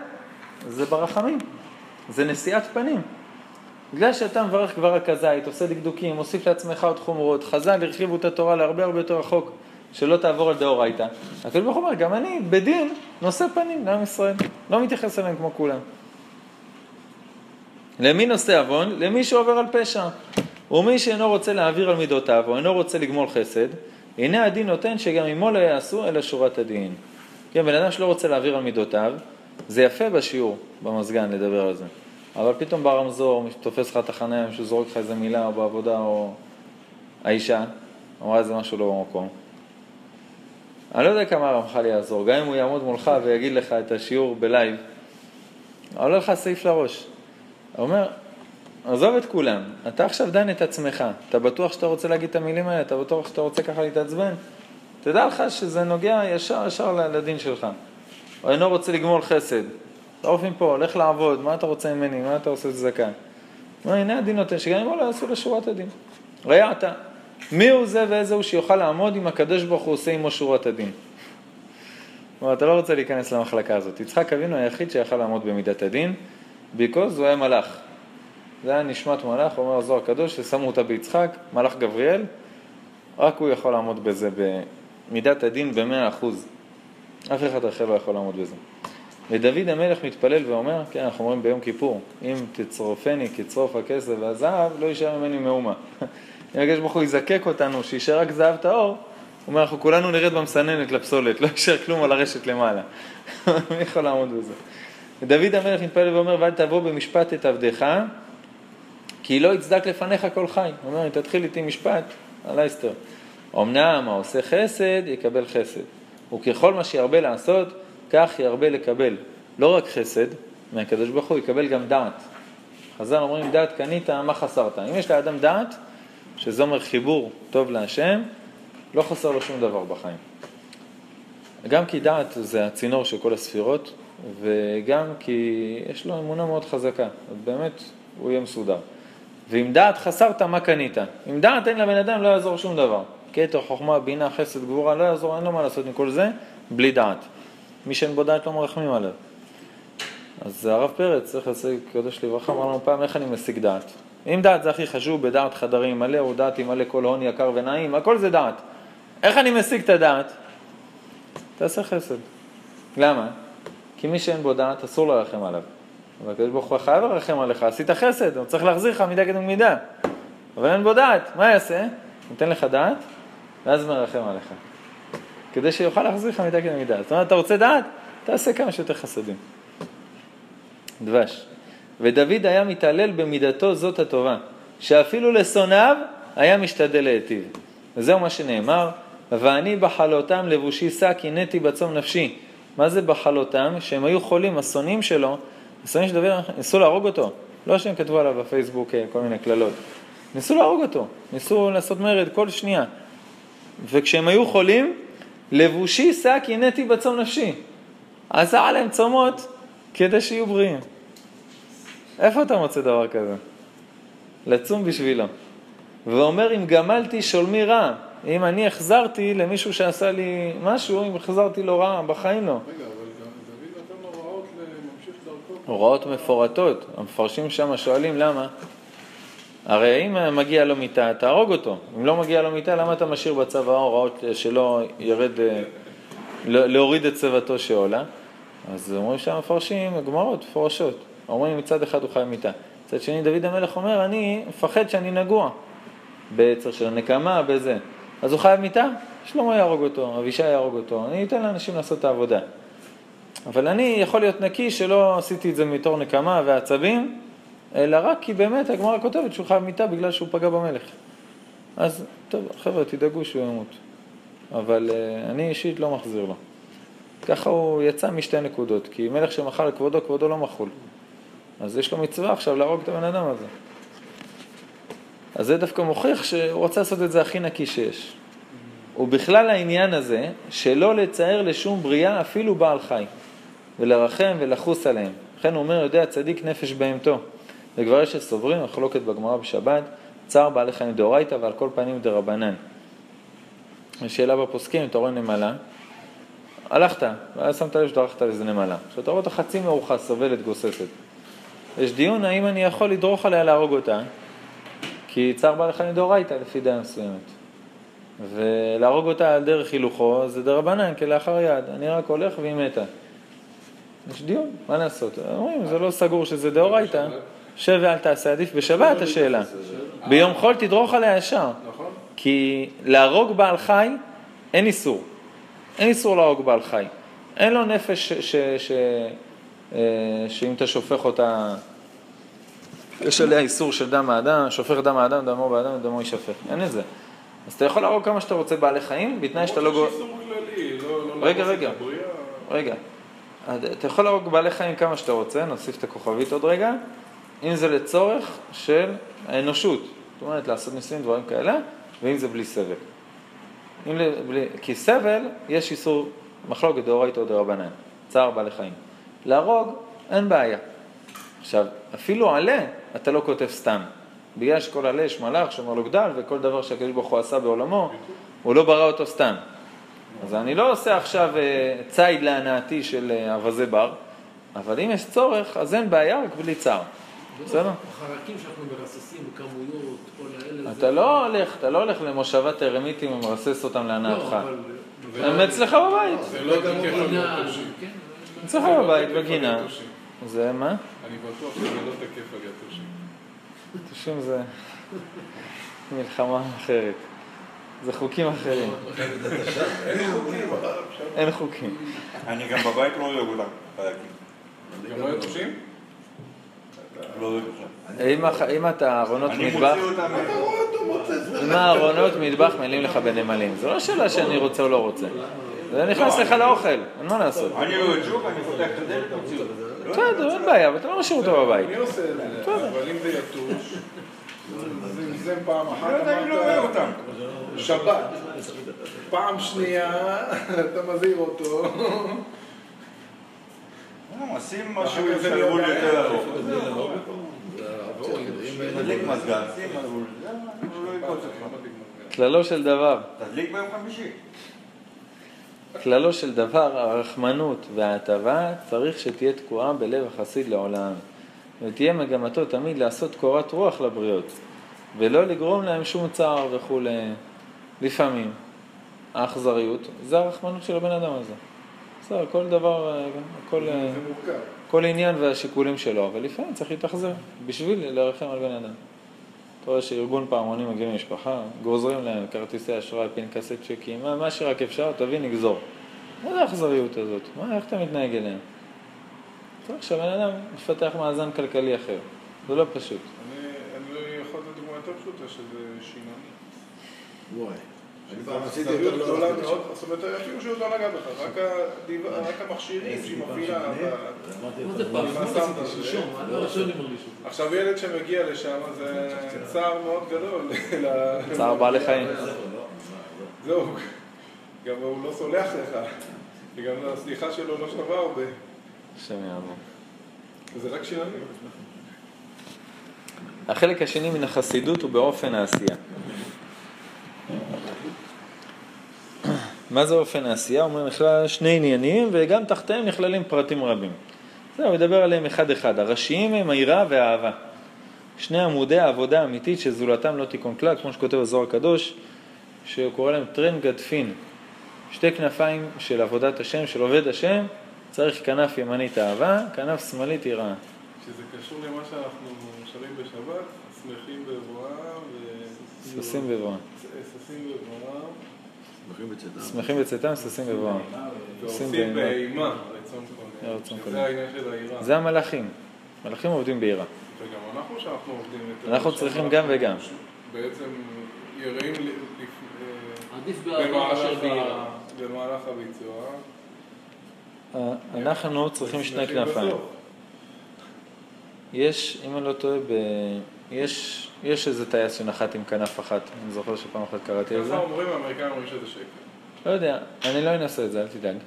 זה ברחמים, זה נשיאת פנים. בגלל שאתה מברך כבר הכזית, עושה דקדוקים, מוסיף לעצמך עוד חומרות, חז"ל הרחיבו את התורה להרבה הרבה יותר רחוק, שלא תעבור על דאורייתא. הקדוש ברוך הוא אומר, גם אני בדין נושא פנים לעם ישראל, לא מתייחס אליהם כמו כולם. למי נושא עוון? למי שעובר על פשע. ומי שאינו רוצה להעביר על מידותיו, או אינו רוצה לגמול חסד, הנה הדין נותן שגם עמו לא יעשו אלא שורת הדין. כן, בן אדם שלא רוצה להעביר על מידותיו, זה יפה בשיעור, במזגן, לדבר על זה. אבל פתאום ברמזור, תופס לך את החניה, מישהו זורק לך איזה מילה, או בעבודה, או האישה, אמרה איזה משהו לא במקום. אני לא יודע כמה הרמח"ל יעזור, גם אם הוא יעמוד מולך ויגיד לך את השיעור בלייב, עולה לך סעיף לראש. הוא אומר, עזוב את כולם, אתה עכשיו דן את עצמך, אתה בטוח שאתה רוצה להגיד את המילים האלה, אתה בטוח שאתה רוצה ככה להתעצבן? תדע לך שזה נוגע ישר ישר לדין שלך. או אינו רוצה לגמול חסד. תעוף מפה, הולך לעבוד, מה אתה רוצה ממני, מה אתה עושה צדקה? הנה הדין נותן, שגם אם לא יעשו לשורת הדין. אתה, מי הוא זה ואיזה הוא שיוכל לעמוד אם הקדוש ברוך הוא עושה עמו שורת הדין? כלומר, אתה לא רוצה להיכנס למחלקה הזאת. יצחק אבינו היחיד שיכל לעמוד במידת הדין, ביקוז הוא היה מלאך. זה היה נשמת מלאך, אומר הזוהר הקדוש, ששמו אותה ביצחק, מלאך גבריאל, רק הוא יכול לעמוד בזה במידת הדין במאה אחוז. אף אחד אחר לא יכול לעמוד בזה. ודוד המלך מתפלל ואומר, כן, אנחנו אומרים ביום כיפור, אם תצרופני כצרוף הכסף והזהב, לא יישאר ממני מאומה. <laughs> אם הקדוש ברוך הוא יזקק אותנו, שיישאר רק זהב טהור, הוא אומר, אנחנו כולנו נרד במסננת לפסולת, לא יישאר כלום על הרשת למעלה. <laughs> מי יכול לעמוד בזה? ודוד המלך מתפלל ואומר, ואל תבוא במשפט את עבדך, כי לא יצדק לפניך כל חי. הוא אומר, אם תתחיל איתי משפט, על אייסטר. אמנם העושה חסד, יקבל חסד. וככל מה שירבה לעשות, כך ירבה לקבל. לא רק חסד מהקדוש ברוך הוא, יקבל גם דעת. חז"ל אומרים, דעת קנית, מה חסרת? אם יש לאדם דעת, שזה אומר חיבור טוב להשם, לא חסר לו שום דבר בחיים. גם כי דעת זה הצינור של כל הספירות, וגם כי יש לו אמונה מאוד חזקה, אז באמת הוא יהיה מסודר. ואם דעת חסרת, מה קנית? אם דעת אין לבן אדם, לא יעזור שום דבר. כתר, חוכמה, בינה, חסד, גבורה, לא יעזור, אין לו מה לעשות עם כל זה, בלי דעת. מי שאין בו דעת לא מרחמים עליו. אז הרב פרץ, צריך להשיג, קדוש לברכה, אמר לנו פעם, איך אני משיג דעת? אם דעת זה הכי חשוב, בדעת חדרים מלא, או דעת ימלא כל הון יקר ונעים, הכל זה דעת. איך אני משיג את הדעת? תעשה חסד. למה? כי מי שאין בו דעת, אסור לרחם עליו. אבל הקדוש ברוך הוא חייב לרחם עליך, עשית חסד, הוא צריך להחזיר לך מידה כדי מידה. אבל אין בו דעת, מה יעשה? נותן לך דעת, ואז מרחם עליך. כדי שיוכל להחזיר לך מידה כדי מידה. זאת אומרת, אתה רוצה דעת? תעשה כמה שיותר חסדים. דבש. ודוד היה מתעלל במידתו זאת הטובה, שאפילו לשונאיו היה משתדל להיטיב. וזהו מה שנאמר, ואני בחלותם לבושי שק, הנאתי בצום נפשי. מה זה בחלותם? שהם היו חולים, השונאים שלו, השונאים של דוד ניסו להרוג אותו. לא שהם כתבו עליו בפייסבוק אה, כל מיני קללות. ניסו להרוג אותו, ניסו לעשות מרד כל שנייה. וכשהם היו חולים, לבושי שק הנאתי בצום נפשי. עשה עליהם צומות כדי שיהיו בריאים. איפה אתה מוצא דבר כזה? לצום בשבילו. ואומר, אם גמלתי שולמי רע, אם אני החזרתי למישהו שעשה לי משהו, אם החזרתי לו רע, בחיים לא. רגע, אבל דוד נתן לו הוראות לממשיך דרכו. הוראות מפורטות. המפרשים שם שואלים למה. הרי אם מגיע לו מיטה, תהרוג אותו. אם לא מגיע לו מיטה, למה אתה משאיר בצבא הוראות שלא ירד, אה, לא- להוריד את צוותו שעולה? אז אומרים שם מפרשים, גמרות, מפורשות. אומרים מצד אחד הוא חייב מיטה. מצד שני דוד המלך אומר, אני מפחד שאני נגוע. בעצר של הנקמה, בזה. אז הוא חייב מיטה? שלמה יהרוג אותו, אבישי יהרוג אותו, אני אתן לאנשים לעשות את העבודה. אבל אני יכול להיות נקי שלא עשיתי את זה מתור נקמה ועצבים, אלא רק כי באמת הגמרא כותבת שהוא חייב מיטה בגלל שהוא פגע במלך. אז טוב, חבר'ה, תדאגו שהוא ימות. אבל uh, אני אישית לא מחזיר לו. ככה הוא יצא משתי נקודות, כי מלך שמחל לכבודו, כבודו לא מחול. אז יש לו מצווה עכשיו להרוג את הבן אדם הזה. אז זה דווקא מוכיח שהוא רוצה לעשות את זה הכי נקי שיש. ובכלל העניין הזה, שלא לצייר לשום בריאה אפילו בעל חי, ולרחם ולחוס עליהם. לכן הוא אומר, יודע צדיק נפש בהמתו. וכבר יש שסוברים, מחלוקת בגמרא בשבת, צער בעלי חיים דאורייתא ועל כל פנים דרבנן. שאלה בפוסקים, אתה רואה נמלה, הלכת, ואז שמת לב שדרכת על איזה נמלה. עכשיו אתה רואה אותה חצי מאורחה, סובלת, גוססת. יש דיון האם אני יכול לדרוך עליה להרוג אותה, כי צער בעלי חיים דאורייתא לפי דעה מסוימת. ולהרוג אותה על דרך הילוכו זה דרבנן כלאחר יד, אני רק הולך והיא מתה. יש דיון, מה לעשות? אומרים, זה לא סגור שזה דאורייתא, שב ואל תעשה, עדיף בשבת השאלה. ביום חול תדרוך עליה ישר. נכון? כי להרוג בעל חי, אין איסור. אין איסור להרוג בעל חי. אין לו נפש ש, ש, ש, אה, שאם אתה שופך אותה, יש עליה איסור של דם האדם, שופך דם האדם, דמו באדם, דמו יישפך. אין את זה. אז אתה יכול להרוג כמה שאתה רוצה בעלי חיים, בתנאי שאתה לא... גו- יש איסור כללי, לא לא רגע, רגע. רגע, אתה יכול להרוג בעלי חיים כמה שאתה רוצה, נוסיף את הכוכבית עוד רגע, אם זה לצורך של האנושות, זאת אומרת לעשות ניסויים, דברים כאלה, ואם זה בלי סבל. אם בלי, כי סבל, יש איסור מחלוקת דאורייתא או דרבנן, צער בעלי חיים. להרוג, אין בעיה. עכשיו, אפילו עלה, אתה לא כותב סתם. בגלל שכל עלה יש מלאך שאומר לו גדל, וכל דבר שהקדוש ברוך הוא עשה בעולמו, הוא לא ברא אותו סתם. אז אני לא עושה עכשיו אה, ציד להנאתי של אה, אווזי בר, אבל אם יש צורך, אז אין בעיה, רק בלי צער. בסדר? החרקים שאנחנו מרססים בכמויות, כל האלה. אתה לא הולך, אתה לא הולך למושבת הרמיתים ומרסס אותם להנאתך. לא. הם אצלך בבית. זה לא גם. כן, אצלך זה לא בבית, על בגינה. יתושים. זה מה? אני בטוח שזה לא תקף על יתושים. תושים זה מלחמה אחרת. זה חוקים אחרים. אין חוקים. אין חוקים. אני גם בבית לא אוהב אותם. גם לא? לא אוהב. אם אתה ארונות מטבח, אם הארונות מטבח מלאים לך בנמלים, זו לא שאלה שאני רוצה או לא רוצה. זה נכנס לך לאוכל, אין מה לעשות. אני אוהב ג'וק, אני פותח את הדלת. בסדר, אין בעיה, אבל אתה לא משאיר אותו בבית. אני עושה את זה, אבל אם זה יתוש, אם זה פעם אחת לא יודע, אני לא אוהב אותם. שבת. פעם שנייה, <laughs> אתה מזהיר אותו. לא, שים משהו עם נהיה יותר. ארוך. תדליק מזגן, שים. זה, לא יקרוץ אותך. כללו של דבר, תדליק ביום חמישי. כללו של דבר, הרחמנות וההטבה צריך שתהיה תקועה בלב החסיד לעולם. ותהיה מגמתו תמיד לעשות קורת רוח לבריות, ולא לגרום להם שום צער וכולי. לפעמים האכזריות זה הרחמנות של הבן אדם הזה. בסדר, כל דבר, אה, כל, אה. כל עניין והשיקולים שלו, אבל לפעמים צריך להתאכזר בשביל לרחם על בן אדם. אתה רואה שארגון פעמונים מגיע למשפחה, גוזרים להם כרטיסי אשראי, פנקסי צ'קים, מה, מה שרק אפשר, תביא נגזור. מה זה האכזריות הזאת? מה, איך אתה מתנהג אליהם? צריך שהבן אדם מפתח מאזן כלכלי אחר. זה לא פשוט. אני לא יכול לתת דוגמה יותר פשוטה שזה. וואי. לא זאת אומרת אפילו שהוא לא נגע בך, רק המכשירים שהיא מפעילה. לא עכשיו ילד שמגיע לשם זה צער מאוד גדול. <laughs> צער בעלי חיים. זהו, גם הוא לא סולח לך, וגם הסליחה שלו לא שווה הרבה, השם יעבור. וזה רק שינוני. החלק השני מן החסידות הוא באופן העשייה. מה זה אופן העשייה? הוא אומר, נכלל שני עניינים וגם תחתיהם נכללים פרטים רבים. זהו, ידבר עליהם אחד-אחד. הראשיים הם היראה והאהבה. שני עמודי העבודה האמיתית שזולתם לא תיקון כלל, כמו שכותב הזוהר הקדוש, שהוא קורא להם טרן גדפין. שתי כנפיים של עבודת השם, של עובד השם, צריך כנף ימנית אהבה, כנף שמאלית יראה. שזה קשור למה שאנחנו שרים בשבת, שמחים בבואם ו... ששים בבואם. שמחים בצאתם. ששים בבואם. ועושים באימה. רצון קונה. שזה העניין של העירה. זה המלאכים. מלאכים עובדים ביראה. וגם אנחנו שאנחנו עובדים יותר. אנחנו צריכים גם וגם. בעצם יראים אה, במהלך הביצוע. אה, אנחנו צריכים שני כנפיים. יש, אם אני לא טועה, ב... יש, יש איזה טייס שנחת עם כנף אחת. אני זוכר שפעם אחת קראתי על זה. ככה אומרים, האמריקאים אומרים שזה שקר. לא יודע, אני לא אנסה את זה, אל תדאג.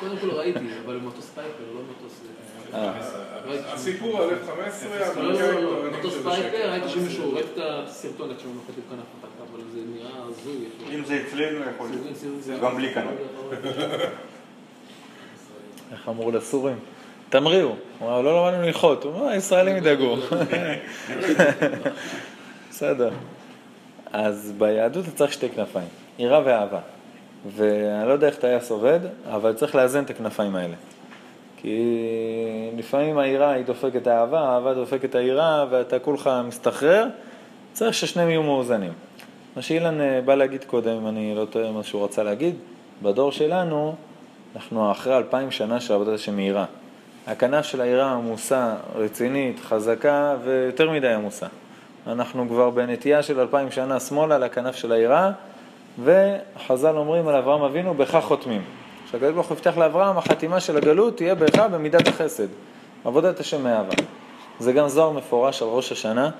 קודם כל ראיתי, אבל מטוס פייפר, לא מטוס... אה, הסיפור על F-15, לא, האמריקאים לא, לא, מטוס פייפר. ראיתי שמישהו הורג את הסרטון איך שהוא נוחת עם כנף אחת, אבל זה נראה הזוי. אם זה אצלנו יכול להיות. גם בלי כנף. איך אמרו לסורים? תמריאו. הוא אמר, לא למדנו ללחוט. הוא אמר, הישראלים ידאגו. <laughs> בסדר. אז ביהדות אתה צריך שתי כנפיים, יראה ואהבה. ואני לא יודע איך טייס עובד, אבל צריך לאזן את הכנפיים האלה. כי לפעמים היראה היא דופקת את האהבה, דופקת היראה, ואתה כולך מסתחרר, צריך ששניהם יהיו מאוזנים. מה שאילן אה, בא להגיד קודם, אם אני לא טועה מה שהוא רצה להגיד, בדור שלנו, אנחנו אחרי אלפיים שנה של עבודת השם מהירה. הכנף של היראה עמוסה, רצינית, חזקה ויותר מדי עמוסה. אנחנו כבר בנטייה של אלפיים שנה שמאלה לכנף של היראה, וחז"ל אומרים על אברהם אבינו, בכך חותמים. שהקדוש ברוך הוא הבטיח לאברהם, החתימה של הגלות תהיה בך במידת החסד. עבודת השם מאהבה. זה גם זוהר מפורש על ראש השנה,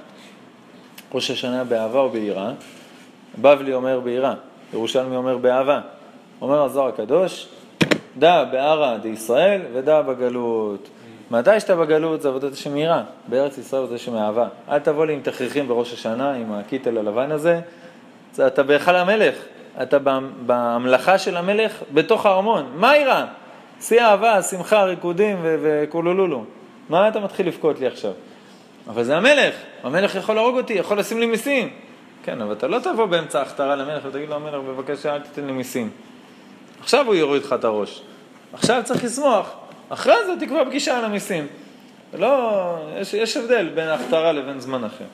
ראש השנה באהבה או ביראה. בבלי אומר ביראה, ירושלמי אומר באהבה. אומר הזוהר הקדוש, דע בערא דישראל ודע בגלות. מתי שאתה בגלות זה עבודת השם יראה, בארץ ישראל עבודת השם אהבה. אל תבוא לי עם תכריכים בראש השנה, עם הקיטל הלבן הזה, אתה בהיכל המלך, אתה בהמלכה של המלך בתוך הארמון. מה יראה? שיא אהבה, שמחה, ריקודים וקולולולו. מה אתה מתחיל לבכות לי עכשיו? אבל זה המלך, המלך יכול להרוג אותי, יכול לשים לי מיסים. כן, אבל אתה לא תבוא באמצע ההכתרה למלך ותגיד לו, המלך, בבקשה, אל תיתן לי מיסים. עכשיו הוא יוריד לך את הראש. עכשיו צריך לשמוח. אחרי זה תקבע פגישה על המיסים. לא, יש, יש הבדל בין ההכתרה לבין זמן אחר.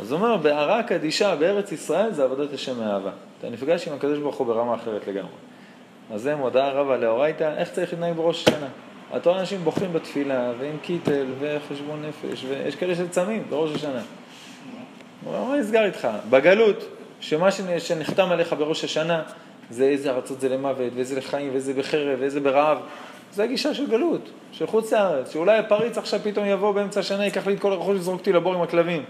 אז הוא אומר, בערה קדישה בארץ ישראל זה עבודת השם מאהבה. אתה נפגש עם הקדוש ברוך הוא ברמה אחרת לגמרי. אז זה מודעה רבה לאורייתא, איך צריך להתנהג בראש השנה. רואה אנשים בוכים בתפילה, ועם קיטל, וחשבון נפש, ויש כאלה שצמים בראש השנה. הוא אומר, מה נסגר איתך? בגלות, שמה שנחתם עליך בראש השנה, זה איזה ארצות זה למוות, ואיזה לחיים, ואיזה בחרב, ואיזה ברעב. זה הגישה של גלות, של חוץ לארץ, שאולי הפריץ עכשיו פתאום יבוא באמצע השנה, ייקח לי את כל הרכוש ויזרוק אותי לבור עם הכלבים.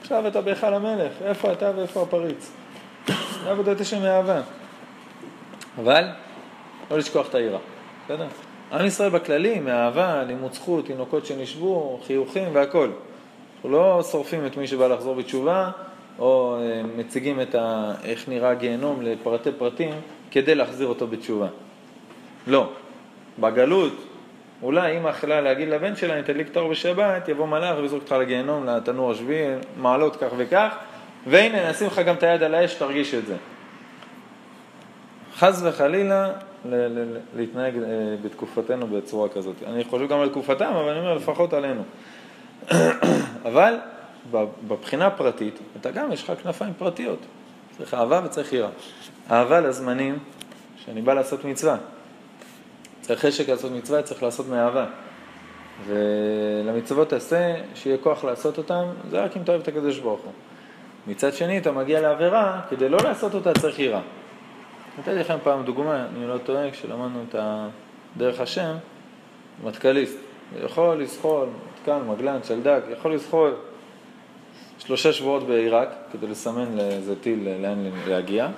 עכשיו אתה בהיכל המלך, איפה אתה ואיפה הפריץ? עבודת השם מאהבה. אבל לא לשכוח את העירה, בסדר? עם ישראל בכללי, מאהבה, לימוד זכות, תינוקות שנשבו, חיוכים והכול. אנחנו לא שורפים את מי שבא לחזור בתשובה, או אה, מציגים את ה... איך נראה גיהנום לפרטי פרטים כדי להחזיר אותו בתשובה. לא. בגלות, אולי אמא יכלה להגיד לבן שלה, אם תדליק את האור בשבת, יבוא מלאך ויזרוק אותך לגיהנום, לתנור השביעי, מעלות כך וכך, והנה, נשים לך גם את היד על האש, תרגיש את זה. חס וחלילה להתנהג אה, בתקופתנו בצורה כזאת. אני חושב גם על תקופתם, אבל אני אומר לפחות עלינו. <coughs> אבל בבחינה הפרטית, אתה גם, יש לך כנפיים פרטיות. צריך אהבה וצריך יראה. אהבה לזמנים שאני בא לעשות מצווה. צריך חשק לעשות מצווה, צריך לעשות מאהבה. ולמצוות תעשה, שיהיה כוח לעשות אותן, זה רק אם אתה אוהב את הקדוש ברוך הוא. מצד שני, אתה מגיע לעבירה, כדי לא לעשות אותה צריך יראה. נתתי לכם פעם דוגמה, אני לא טועה, כשלמדנו את דרך השם, מטכליסט, יכול לזחול, מטכ"ל, מגלן, שלדק, יכול לזחול שלושה שבועות בעיראק, כדי לסמן לאיזה טיל לאן להגיע,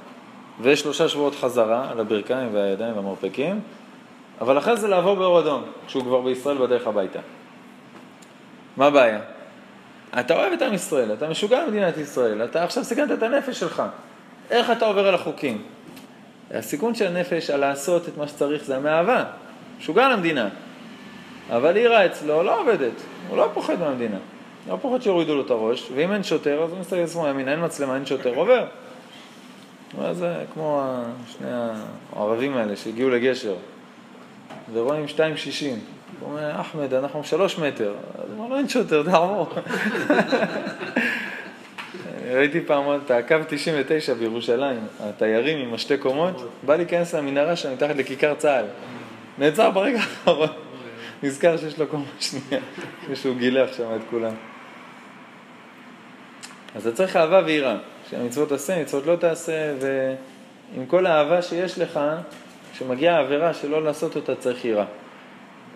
ושלושה שבועות חזרה על הברכיים והידיים והמרפקים, אבל אחרי זה לעבור באור אדום, כשהוא כבר בישראל בדרך הביתה. מה הבעיה? אתה אוהב את עם ישראל, אתה משוגע במדינת ישראל, אתה עכשיו סיכנת את הנפש שלך. איך אתה עובר על החוקים? הסיכון של הנפש על לעשות את מה שצריך זה המאהבה. משוגע למדינה. אבל עירה אצלו לא עובדת, הוא לא פוחד מהמדינה. לא פוחד שיורידו לו את הראש, ואם אין שוטר, אז הוא מסתכל עצמו ימינה, אין מצלמה, אין שוטר, עובר. זה כמו שני הערבים האלה שהגיעו לגשר, ורואים 2.60. הוא אומר, אחמד, אנחנו שלוש מטר. אז הוא אומר, לא, אין שוטר, תעבור. <laughs> ראיתי פעם את הקו 99 בירושלים, התיירים עם השתי קומות, בא להיכנס למנהרה שם מתחת לכיכר צה"ל. נעצר ברגע האחרון, נזכר שיש לו קומה שנייה, <laughs> מישהו גילח שם את כולם. אז אתה צריך אהבה ויראה, שהמצוות תעשה, מצוות לא תעשה, ועם כל האהבה שיש לך, כשמגיעה עבירה שלא לעשות אותה צריך יראה.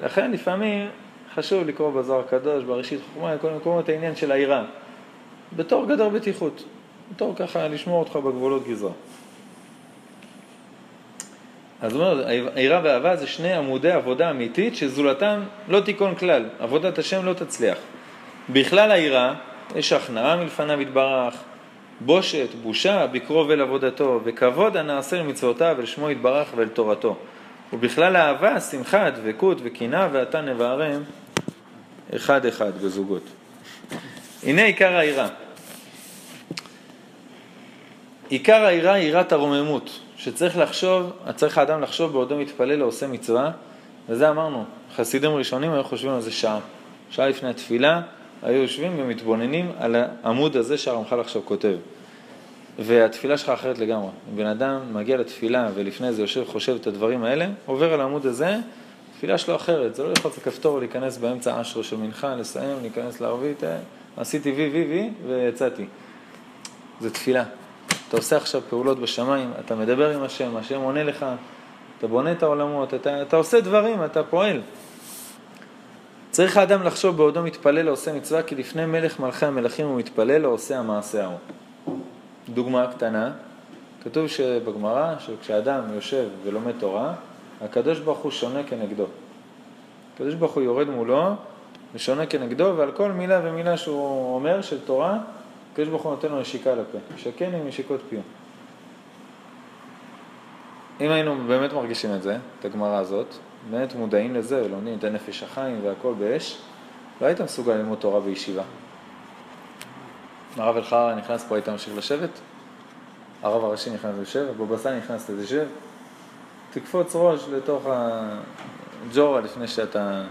לכן לפעמים חשוב לקרוא בזוהר הקדוש, בראשית חוכמה, כל מקומות העניין של היראה. בתור גדר בטיחות, בתור ככה לשמור אותך בגבולות גזרה. אז אומר, היראה ואהבה זה שני עמודי עבודה אמיתית שזולתם לא תיכון כלל, עבודת השם לא תצליח. בכלל היראה יש הכנעה מלפניו יתברך, בושת, בושה, בקרוב אל עבודתו, וכבוד הנעשה למצוותיו, אל שמו יתברך ואל תורתו. ובכלל אהבה, שמחה, דבקות וקנאה ואתה נבערם אחד אחד בזוגות. הנה עיקר היראה. עיקר היראה היא יראת הרוממות, שצריך לחשוב, צריך האדם לחשוב בעודו מתפלל או עושה מצווה, וזה אמרנו, חסידים ראשונים היו חושבים על זה שעה. שעה לפני התפילה, היו יושבים ומתבוננים על העמוד הזה שהרמח"ל עכשיו כותב. והתפילה שלך אחרת לגמרי. בן אדם מגיע לתפילה ולפני זה יושב חושב את הדברים האלה, עובר על העמוד הזה, התפילה שלו אחרת. זה לא ללחוץ לכפתור ולהיכנס באמצע אשרו של מנחה, לסיים, להיכנס לערבית, אה, עשיתי וי וי וי ויצאתי. זה תפילה. אתה עושה עכשיו פעולות בשמיים, אתה מדבר עם השם, השם עונה לך, אתה בונה את העולמות, אתה, אתה עושה דברים, אתה פועל. צריך האדם לחשוב בעודו מתפלל או עושה מצווה, כי לפני מלך מלכי המלכים הוא מתפלל או עושה המעשה ההוא. דוגמה קטנה, כתוב שבגמרא, שכשאדם יושב ולומד תורה, הקדוש ברוך הוא שונה כנגדו. הקדוש ברוך הוא יורד מולו ושונה כנגדו, ועל כל מילה ומילה שהוא אומר של תורה, הקדוש ברוך הוא נותן לו נשיקה לפה, משכן עם נשיקות פיו. אם היינו באמת מרגישים את זה, את הגמרא הזאת, באמת מודעים לזה ולומדים את הנפש החיים והכל באש, לא היית מסוגל ללמוד תורה בישיבה. הרב אלחרר נכנס פה, היית ממשיך לשבת? הרב הראשי נכנס לשב, אבו בסן נכנס לשב. תקפוץ ראש לתוך הג'ורה לפני שאתה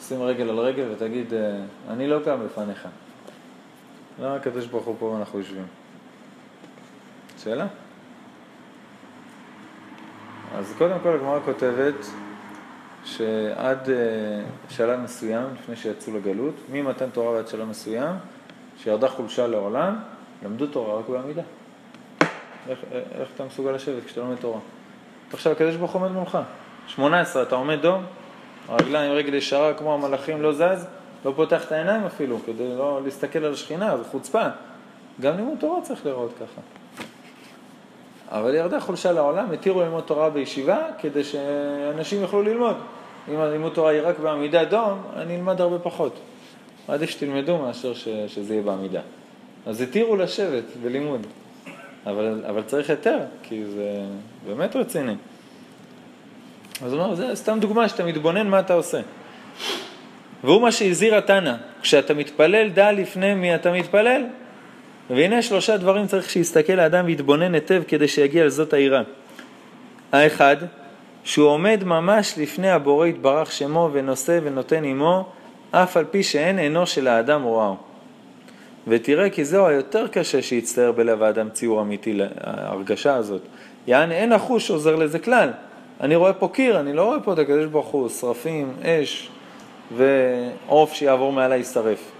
שים רגל על רגל ותגיד, אה, אני לא קם בפניך. למה הקדוש ברוך הוא פה ואנחנו יושבים? שאלה? אז קודם כל הגמרא כותבת שעד אה, שלב מסוים, לפני שיצאו לגלות, ממתן תורה ועד שלב מסוים, שירדה חולשה לעולם, למדו תורה רק בעמידה. איך, איך אתה מסוגל לשבת כשאתה לומד תורה? עכשיו הקדוש ברוך עומד מולך. 18, אתה עומד דום, הרגליים רגל ישרה כמו המלאכים לא זז, לא פותח את העיניים אפילו, כדי לא להסתכל על השכינה, זו חוצפה. גם לימוד תורה צריך לראות ככה. אבל ירדה חולשה לעולם, התירו ללמוד תורה בישיבה כדי שאנשים יוכלו ללמוד. אם הלימוד תורה יהיה רק בעמידה דום, אני אלמד הרבה פחות. עדיף שתלמדו מאשר ש, שזה יהיה בעמידה. אז התירו לשבת בלימוד, אבל, אבל צריך היתר, כי זה באמת רציני. אז הוא אומר, זה סתם דוגמה שאתה מתבונן מה אתה עושה. והוא מה שהזהיר התנא, כשאתה מתפלל, דע לפני מי אתה מתפלל. והנה שלושה דברים צריך שיסתכל האדם ויתבונן היטב כדי שיגיע לזאת העירה. האחד, שהוא עומד ממש לפני הבורא יתברך שמו ונושא ונותן עמו, אף על פי שאין עינו של האדם רואו. ותראה כי זהו היותר קשה שיצטער בלב האדם ציור אמיתי להרגשה הזאת. יעני אין החוש עוזר לזה כלל. אני רואה פה קיר, אני לא רואה פה את הקדוש ברוך הוא, שרפים, אש ועוף שיעבור מעליי יישרף.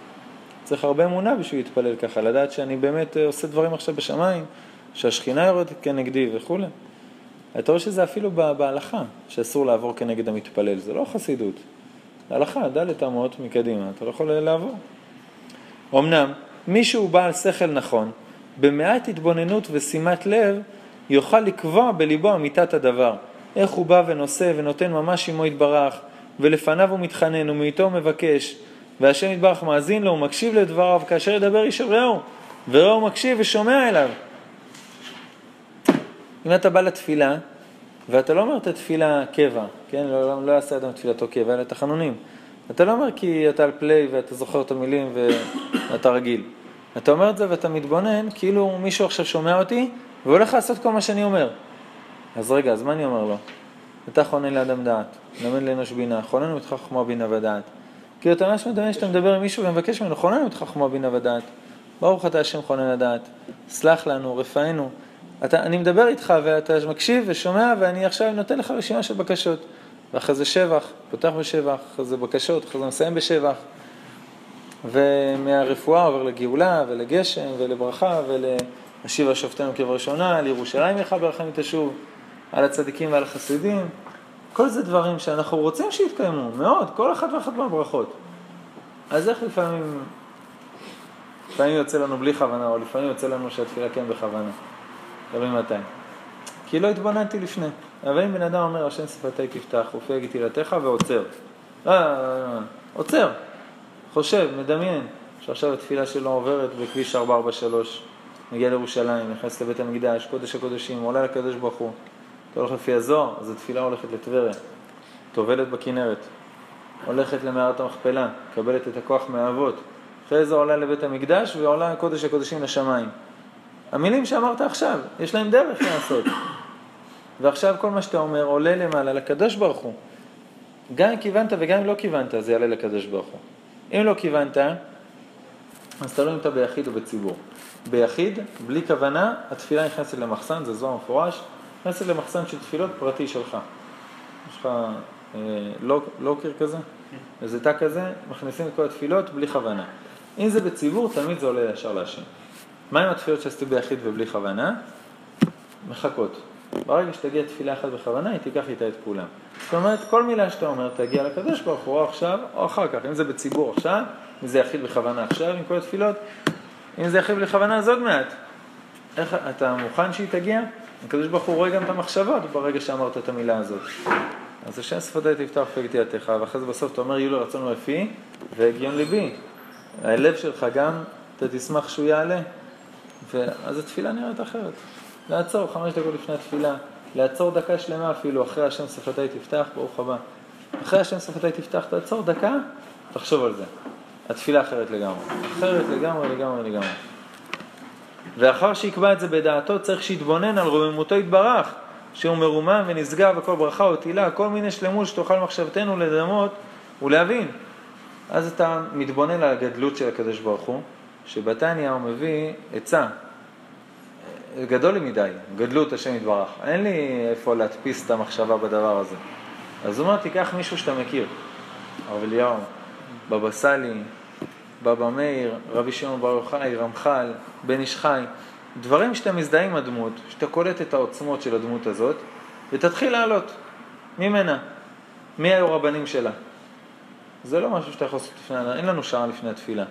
צריך הרבה אמונה בשביל להתפלל ככה, לדעת שאני באמת אה, עושה דברים עכשיו בשמיים, שהשכינה יורדת כנגדי וכולי. אתה רואה שזה אפילו בהלכה, שאסור לעבור כנגד המתפלל, זה לא חסידות. הלכה, דלת אמות מקדימה, אתה לא יכול לעבור. אמנם, מי שהוא בעל שכל נכון, במעט התבוננות ושימת לב, יוכל לקבוע בליבו אמיתת הדבר. איך הוא בא ונושא ונותן ממש עמו יתברך, ולפניו הוא מתחנן ומאיתו מבקש, והשם יתברך מאזין לו ומקשיב לדבריו, כאשר ידבר איש רעהו, ורעהו מקשיב ושומע אליו. אם אתה בא לתפילה, ואתה לא אומר את התפילה קבע, כן? לא, לא, לא יעשה אדם תפילתו קבע, אלא תחנונים. אתה לא אומר כי אתה על פליי ואתה זוכר את המילים ואתה רגיל. אתה אומר את זה ואתה מתבונן כאילו מישהו עכשיו שומע אותי והולך לעשות כל מה שאני אומר. אז רגע, אז מה אני אומר לו? אתה חונן לאדם דעת, למד לאנוש בינה, חונן אותך חכמה בינה ודעת. כי אתה ממש מדמיין שאתה מדבר עם מישהו ומבקש ממנו, חונן אותך חכמה בינה ודעת. ברוך אתה השם חונן הדעת, סלח לנו, רפאנו. אתה, אני מדבר איתך ואתה מקשיב ושומע ואני עכשיו נותן לך רשימה של בקשות. ואחרי זה שבח, פותח בשבח, אחרי זה בקשות, אחרי זה מסיים בשבח. ומהרפואה עובר לגאולה ולגשם ולברכה ולהשיב השופטינו כבראשונה, לירושלים יחד ברחמים תשוב, על הצדיקים ועל החסידים. כל זה דברים שאנחנו רוצים שיתקיימו, מאוד, כל אחת ואחת מהברכות. אז איך לפעמים, לפעמים יוצא לנו בלי כוונה, או לפעמים יוצא לנו שהתפילה כן בכוונה. תלוי מתי. כי לא התבוננתי לפני. אבל אם בן אדם אומר, השם שפתי תפתח, ופי תהילתך, ועוצר. אה, אה, אה, עוצר. חושב, מדמיין, שעכשיו התפילה שלו עוברת בכביש 443, מגיע לירושלים, נכנס לבית המקדש, קודש הקודשים, עולה לקדוש ברוך הוא. אתה הולך לפי הזוהר, אז התפילה הולכת לטבריה, טובלת בכנרת, הולכת למערת המכפלה, מקבלת את הכוח מהאבות, אחרי זה עולה לבית המקדש ועולה קודש הקודשים לשמיים. המילים שאמרת עכשיו, יש להם דרך לעשות. ועכשיו כל מה שאתה אומר עולה למעלה לקדוש ברוך הוא. גם אם כיוונת וגם אם לא כיוונת, זה יעלה לקדוש ברוך הוא. אם לא כיוונת, אז לא אם אתה ביחיד או בציבור. ביחיד, בלי כוונה, התפילה נכנסת למחסן, זה זוהר מפורש, נכנסת למחסן של תפילות פרטי שלך. יש לך אה, לוק, לוקר כזה, איזה תא כזה, מכניסים את כל התפילות בלי כוונה. אם זה בציבור, תמיד זה עולה ישר להשם. מה עם התפילות שעשו ביחיד ובלי כוונה? מחכות. ברגע שתגיע תפילה אחת בכוונה, היא תיקח איתה את כולם. זאת אומרת, כל מילה שאתה אומר תגיע לקדוש ברוך הוא או עכשיו או אחר כך. אם זה בציבור עכשיו, אם זה יחיד בכוונה עכשיו עם כל התפילות, אם זה יחיד בכוונה אז עוד מעט. איך, אתה מוכן שהיא תגיע? הקדוש ברוך הוא רואה גם את המחשבות ברגע שאמרת את המילה הזאת. אז השם שפתי תפתח פגתי יתך, ואחרי זה בסוף אתה אומר, יהיו לו רצון לפי והגיון ליבי. הלב שלך גם, אתה תשמח שהוא יעלה. ואז התפילה נראית אחרת. לעצור חמש דקות לפני התפילה, לעצור דקה שלמה אפילו, אחרי השם שפתי תפתח, ברוך הבא. אחרי השם שפתי תפתח, תעצור דקה, תחשוב על זה. התפילה אחרת לגמרי. אחרת לגמרי, לגמרי, לגמרי. ואחר שיקבע את זה בדעתו, צריך שיתבונן על רוממותו יתברך, שהוא מרומם ונשגב וכל ברכה ותהילה, כל מיני שלמות שתוכל מחשבתנו לדמות ולהבין. אז אתה מתבונן על הגדלות של הקדוש ברוך הוא, שבתניא הוא מביא עצה. גדול לי מדי, גדלות השם יתברך. אין לי איפה להדפיס את המחשבה בדבר הזה. אז הוא אומר, תיקח מישהו שאתה מכיר, הרב אליהו, בבא סאלי, בבא מאיר, רבי שמעון בר יוחאי, רמח"ל, בן איש חי, דברים שאתה מזדהה עם הדמות, שאתה קולט את העוצמות של הדמות הזאת, ותתחיל לעלות ממנה. מי היו רבנים שלה? זה לא משהו שאתה יכול לעשות לפני, אין לנו שעה לפני התפילה,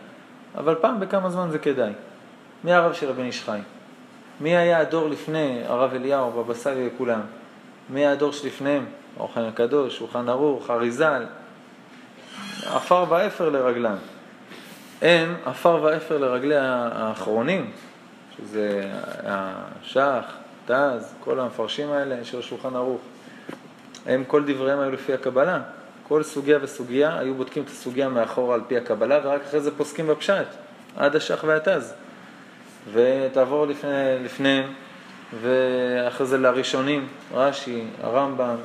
אבל פעם בכמה זמן זה כדאי. מי הרב של רבי איש חי? מי היה הדור לפני הרב אליהו, בבא סאלי וכולם? מי היה הדור שלפניהם? אורחן הקדוש, שולחן ערוך, אריזל, עפר ואפר לרגלם. הם עפר ואפר לרגלי האחרונים, שזה השח, תז, כל המפרשים האלה של השולחן ערוך. הם, כל דבריהם היו לפי הקבלה. כל סוגיה וסוגיה, היו בודקים את הסוגיה מאחורה על פי הקבלה, ורק אחרי זה פוסקים בפשט, עד השח והתז. ותעבור לפני, לפניהם, ואחרי זה לראשונים, רש"י, הרמב"ם.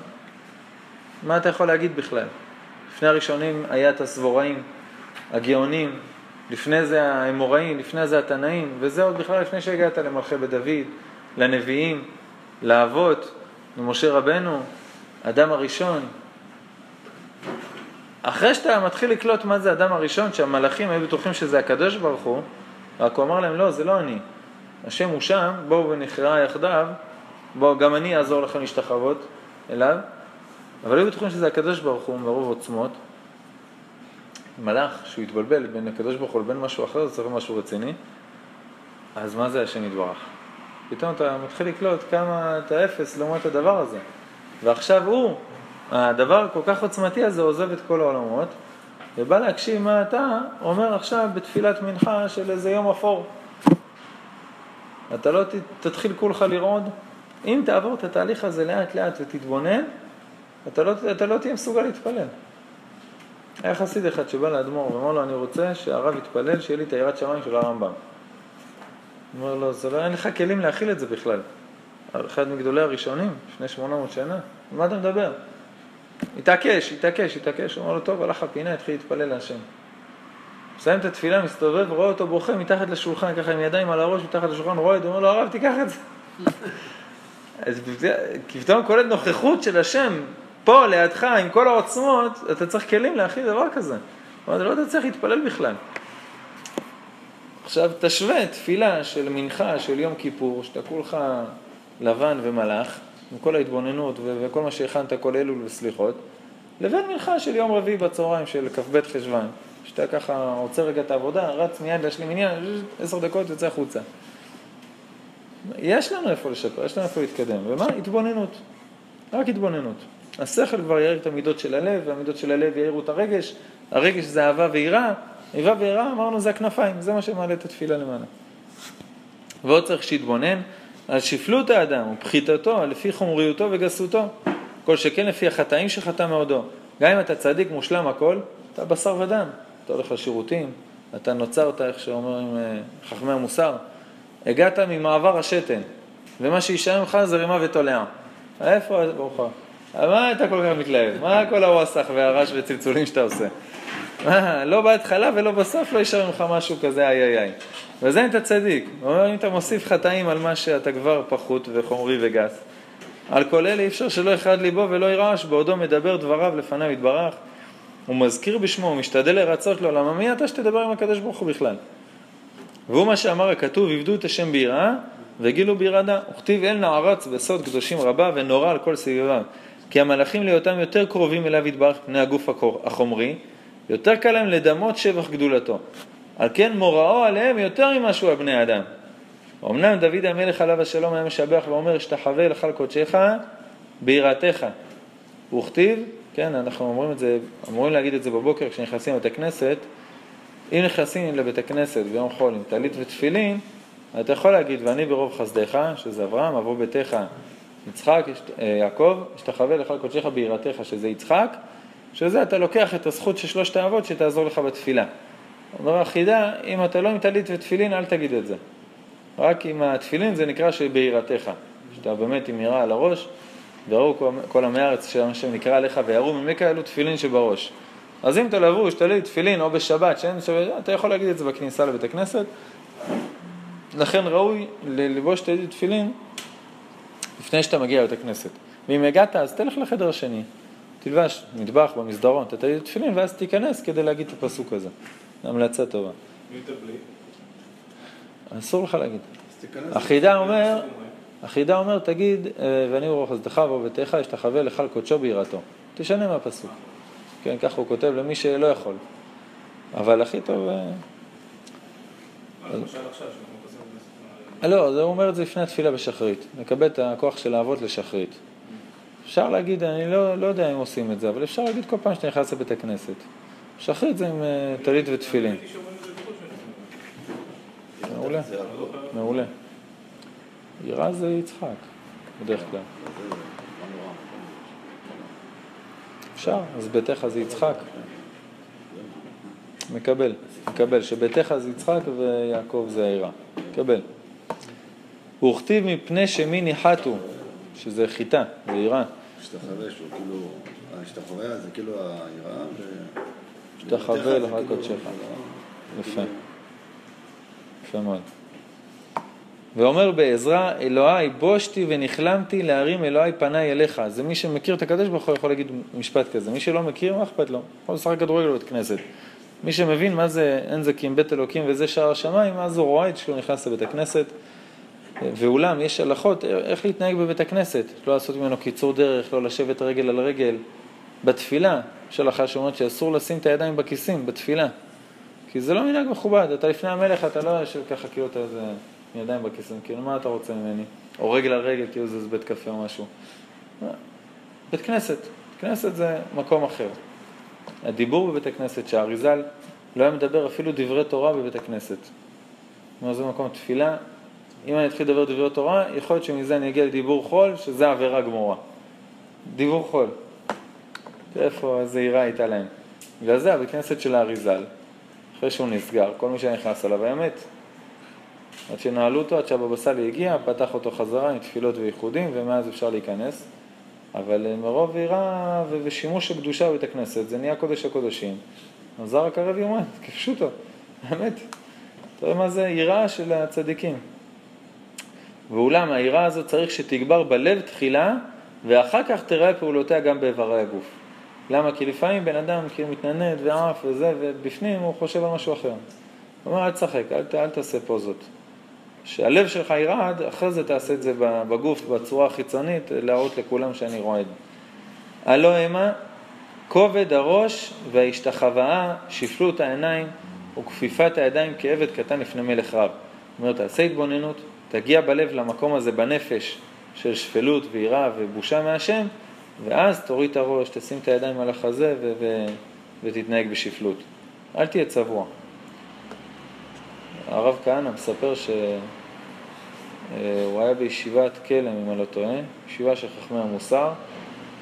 מה אתה יכול להגיד בכלל? לפני הראשונים היה את הסבוראים, הגאונים, לפני זה האמוראים, לפני זה התנאים, וזה עוד בכלל לפני שהגעת למלכי בית דוד, לנביאים, לאבות, למשה רבנו, אדם הראשון. אחרי שאתה מתחיל לקלוט מה זה אדם הראשון, שהמלאכים היו בטוחים שזה הקדוש ברוך הוא, רק הוא אמר להם, לא, זה לא אני. השם הוא שם, בואו ונכרע יחדיו, בואו, גם אני אעזור לכם להשתחוות אליו. אבל היו בטוחים שזה הקדוש ברוך הוא מרוב עוצמות. מלאך שהוא התבלבל בין הקדוש ברוך הוא לבין משהו אחר, זה צריך משהו רציני. אז מה זה השם יתברך? פתאום אתה מתחיל לקלוט כמה אתה אפס לעומת הדבר הזה. ועכשיו הוא, הדבר כל כך עוצמתי הזה עוזב את כל העולמות, ובא להקשיב מה אתה אומר עכשיו בתפילת מנחה של איזה יום אפור. אתה לא תתחיל כולך לרעוד. אם תעבור את התהליך הזה לאט לאט ותתבונן, אתה לא, אתה לא תהיה מסוגל להתפלל. היה חסיד אחד שבא לאדמו"ר ואמר לו, אני רוצה שהרב יתפלל, שיהיה לי את היראת שמיים של הרמב"ם. הוא אומר לו, זה לא, אין לך כלים להכיל את זה בכלל. אחד מגדולי הראשונים, לפני 800 שנה, מה אתה מדבר? התעקש, התעקש, התעקש, הוא אמר לו, טוב, הלך הפינה, התחיל להתפלל להשם. מסיים את התפילה, מסתובב, רואה אותו בוכה מתחת לשולחן, ככה עם ידיים על הראש, מתחת לשולחן, זה, אומר לו, הרב, תיקח את זה. <laughs> אז פתאום קולט נוכחות של השם פה לידך עם כל העוצמות, אתה צריך כלים להכיל דבר כזה. אבל לא צריך להתפלל בכלל. עכשיו תשווה תפילה של מנחה של יום כיפור, שאתה כולך לבן ומלאך, עם כל ההתבוננות וכל מה שהכנת, כל אלול וסליחות, לבין מנחה של יום רביעי בצהריים של כ"ב חשוון, שאתה ככה עוצר רגע את העבודה, רץ מיד להשלים עניין, עשר דקות יוצא החוצה. יש לנו איפה לשפר, יש לנו איפה להתקדם, ומה? התבוננות, רק התבוננות. השכל כבר יאיר את המידות של הלב, והמידות של הלב יאירו את הרגש, הרגש זה אהבה ויראה, איבה ויראה אמרנו זה הכנפיים, זה מה שמעלה את התפילה למעלה. ועוד צריך שיתבונן על שפלות האדם ופחיתתו לפי חומריותו וגסותו, כל שכן לפי החטאים שחטא מאודו. גם אם אתה צדיק מושלם הכל, אתה בשר ודם. אתה הולך לשירותים, אתה נוצרת, איך שאומרים אה, חכמי המוסר, הגעת ממעבר השתן, ומה שישאר ממך זה רימה ותולעה. איפה, ברוך מה אתה כל כך מתלהב? מה כל הווסח והרעש וצלצולים שאתה עושה? לא בהתחלה ולא בסוף לא יישאר ממך משהו כזה איי איי איי. וזה אם אתה צדיק. הוא אומר, אם אתה מוסיף חטאים על מה שאתה כבר פחות וחומרי וגס, על כל אלה אי אפשר שלא יכרד ליבו ולא ירעש, בעודו מדבר דבריו לפניו יתברך. הוא מזכיר בשמו, הוא משתדל לרצות לו, למה מי אתה שתדבר עם הקדוש ברוך הוא בכלל? והוא מה שאמר הכתוב, עבדו את השם ביראה וגילו בירדה. וכתיב אל נערץ בסוד קדושים רבה ונורא על כל סביביו. כי המלאכים להיותם יותר קרובים אליו יתברך פני הגוף החומרי, יותר קל להם לדמות שבח גדולתו. על כן מוראו עליהם יותר ממשהו על בני אדם. אמנם דוד המלך עליו השלום היה משבח ואומר, אשתחווה לך על קודשך ביראתך. וכתיב, כן, אנחנו אומרים את זה, אמורים להגיד את זה בבוקר כשנכנסים לבית הכנסת, אם נכנסים לבית הכנסת ביום חול עם טלית ותפילין, אתה יכול להגיד, ואני ברוב חסדיך, שזה אברהם, אבוא ביתך יצחק, אה, יעקב, אשתחווה לך קודשך ביראתך, שזה יצחק, שזה אתה לוקח את הזכות של שלושת האבות שתעזור לך בתפילה. אומר החידה, אם אתה לא עם טלית ותפילין, אל תגיד את זה. רק עם התפילין זה נקרא שביראתך, שאתה באמת עם יראה על הראש, ויראו כל עמי הארץ שהשם נקרא עליך ויראו ממך אלו תפילין שבראש. אז אם אתה לבוש, תלוי תפילין או בשבת, שאין שבת, אתה יכול להגיד את זה בכניסה לבית הכנסת. לכן ראוי ללבוש תלית תפילין לפני שאתה מגיע לבית הכנסת. ואם הגעת, אז תלך לחדר השני. תלבש מטבח במסדרון, תתלית תפילין, ואז תיכנס כדי להגיד את הפסוק הזה. המלצה טובה. אסור לך להגיד. החידה אומר, החידה אומר, תגיד, אה, ואני ברוך חסדך ובביתך, אשתחווה לך על קודשו ביראתו. תשנה מהפסוק. כן, ככה הוא כותב למי שלא יכול. אבל הכי טוב... אה, לא, זה הוא אומר את זה לפני התפילה בשחרית. לקבל את הכוח של האבות לשחרית. אפשר להגיד, אני לא, לא יודע אם עושים את זה, אבל אפשר להגיד כל פעם שאתה נכנס לבית הכנסת. שחרית זה עם אה, טלית ותפילין. מעולה, מעולה. יראה זה יצחק, בדרך כלל. אפשר, אז ביתך זה יצחק. מקבל, מקבל, שביתך זה יצחק ויעקב זה העירה. מקבל. וכתיב מפני שמי ניחתו, שזה חיטה, זה עירה. השתחווה שהוא כאילו, השתחווה זה כאילו העירה ו... השתחווה לך קודשך. יפה. יפה מאוד. ואומר בעזרא, אלוהי בושתי ונכלמתי להרים אלוהי פניי אליך. זה מי שמכיר את הקדוש ברוך הוא יכול להגיד משפט כזה. מי שלא מכיר, מה אכפת לו? יכול לשחק כדורגל בבית כנסת. מי שמבין מה זה אין אם בית אלוקים וזה שער השמיים, אז הוא רואה את שהוא נכנס לבית הכנסת. ואולם, יש הלכות איך להתנהג בבית הכנסת. לא לעשות ממנו קיצור דרך, לא לשבת רגל על רגל. בתפילה, יש הלכה שאומרת שאסור לשים את הידיים בכיסים, בתפילה. כי זה לא מנהג מכובד, אתה לפני המלך, אתה לא יושב ככה כאילו אתה איזה ידיים בכיסים, כאילו מה אתה רוצה ממני? או רגל על רגל, כאילו זה בית קפה או משהו. בית כנסת, כנסת זה מקום אחר. הדיבור בבית הכנסת, שהאריזל לא היה מדבר אפילו דברי תורה בבית הכנסת. כלומר זה מקום תפילה, אם אני אתחיל לדבר דברי תורה, יכול להיות שמזה אני אגיע לדיבור חול, שזה עבירה גמורה. דיבור חול. איפה, איזה עירה הייתה להם. בגלל זה הבית כנסת של האריזל, אחרי שהוא נסגר, כל מי שנכנס אליו היה מת. עד שנעלו אותו, עד שהבבא סאלי הגיע, פתח אותו חזרה עם תפילות וייחודים, ומאז אפשר להיכנס. אבל אה, מרוב עירה ושימוש הקדושה בבית הכנסת, זה נהיה קודש הקודשים. עזר הקרב יומן, <laughs> כפשוטו, באמת. תראה מה זה יראה של הצדיקים. ואולם היראה הזאת צריך שתגבר בלב תחילה, ואחר כך תראה פעולותיה גם באיברי הגוף. למה? כי לפעמים בן אדם כאילו מתננד ועף וזה, ובפנים הוא חושב על משהו אחר. הוא אומר, אל תשחק, אל, אל תעשה פוזות. שהלב שלך ירעד, אחרי זה תעשה את זה בגוף, בצורה החיצונית, להראות לכולם שאני רועד. הלא המה, כובד הראש וההשתחוואה, שפלות העיניים וכפיפת הידיים כעבד קטן לפני מלך רב. זאת אומרת, תעשה התבוננות, תגיע בלב למקום הזה, בנפש, של שפלות ויראה ובושה מהשם, ואז תוריד את הראש, תשים את הידיים על החזה ו- ו- ותתנהג בשפלות. אל תהיה צבוע. הרב כהנא מספר אה, הוא היה בישיבת כלם, אם אני לא טועה, ישיבה של חכמי המוסר.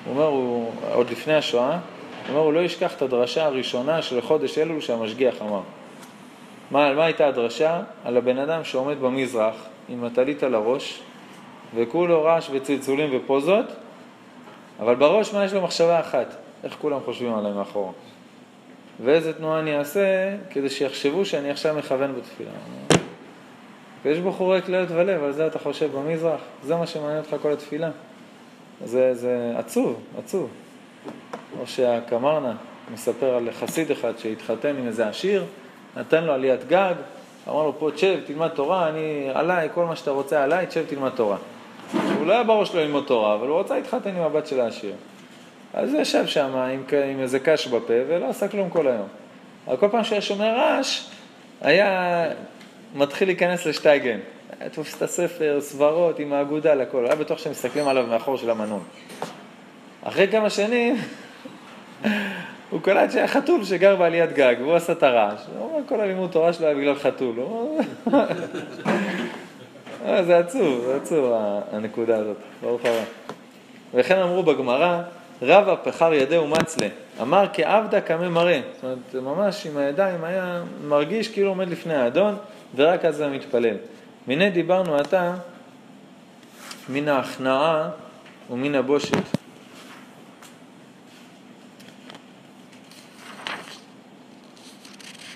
הוא אומר, הוא, עוד לפני השואה, הוא אומר, הוא לא ישכח את הדרשה הראשונה של חודש אלול שהמשגיח אמר. מה, מה הייתה הדרשה? על הבן אדם שעומד במזרח עם הטלית על הראש, וכולו רעש וצלצולים ופוזות, אבל בראש מה יש לו מחשבה אחת? איך כולם חושבים עליי מאחורה? ואיזה תנועה אני אעשה כדי שיחשבו שאני עכשיו מכוון בתפילה. ויש בו חורי כליות ולב, על זה אתה חושב במזרח, זה מה שמעניין אותך כל התפילה. זה, זה עצוב, עצוב. או שהקמרנה מספר על חסיד אחד שהתחתן עם איזה עשיר, נתן לו עליית גג, אמר לו, פה תשב, תלמד תורה, אני עליי, כל מה שאתה רוצה עליי, תשב, תלמד תורה. הוא לא היה בראש לו ללמוד תורה, אבל הוא רצה להתחתן עם הבת של העשיר. אז הוא ישב שם עם, עם איזה קש בפה ולא עשה כלום כל היום. אבל כל פעם שהיה שומע רעש, היה מתחיל להיכנס לשטייגן. תופס את הספר, סברות עם האגודה לכל, היה בטוח שהם מסתכלים עליו מאחור של המנון. אחרי כמה שנים, <laughs> הוא קלט שהיה חתול שגר בעליית גג, והוא עשה את הרעש. הוא אומר, כל הלימוד תורה שלו היה בגלל חתול. אה, זה עצוב, זה עצוב הנקודה הזאת, ברוך הבא. וכן אמרו בגמרא, רבא פחר ידהו מצלה, אמר כעבדה קמא מראה. זאת אומרת, ממש עם הידיים היה מרגיש כאילו עומד לפני האדון, ורק אז הוא מתפלל. מנה דיברנו עתה מן ההכנעה ומן הבושת.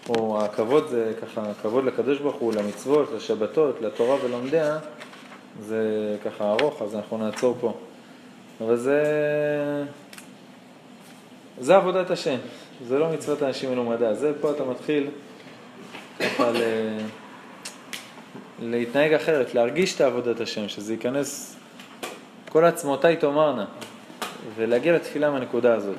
או הכבוד זה ככה, הכבוד לקדוש ברוך הוא, למצוות, לשבתות, לתורה ולומדיה, זה ככה ארוך, אז אנחנו נעצור פה. אבל זה... זה עבודת השם, זה לא מצוות אנשים מלומדה, זה פה אתה מתחיל ככה ל... להתנהג אחרת, להרגיש את עבודת השם, שזה ייכנס, כל עצמותיי תאמרנה, ולהגיע לתפילה מהנקודה הזאת.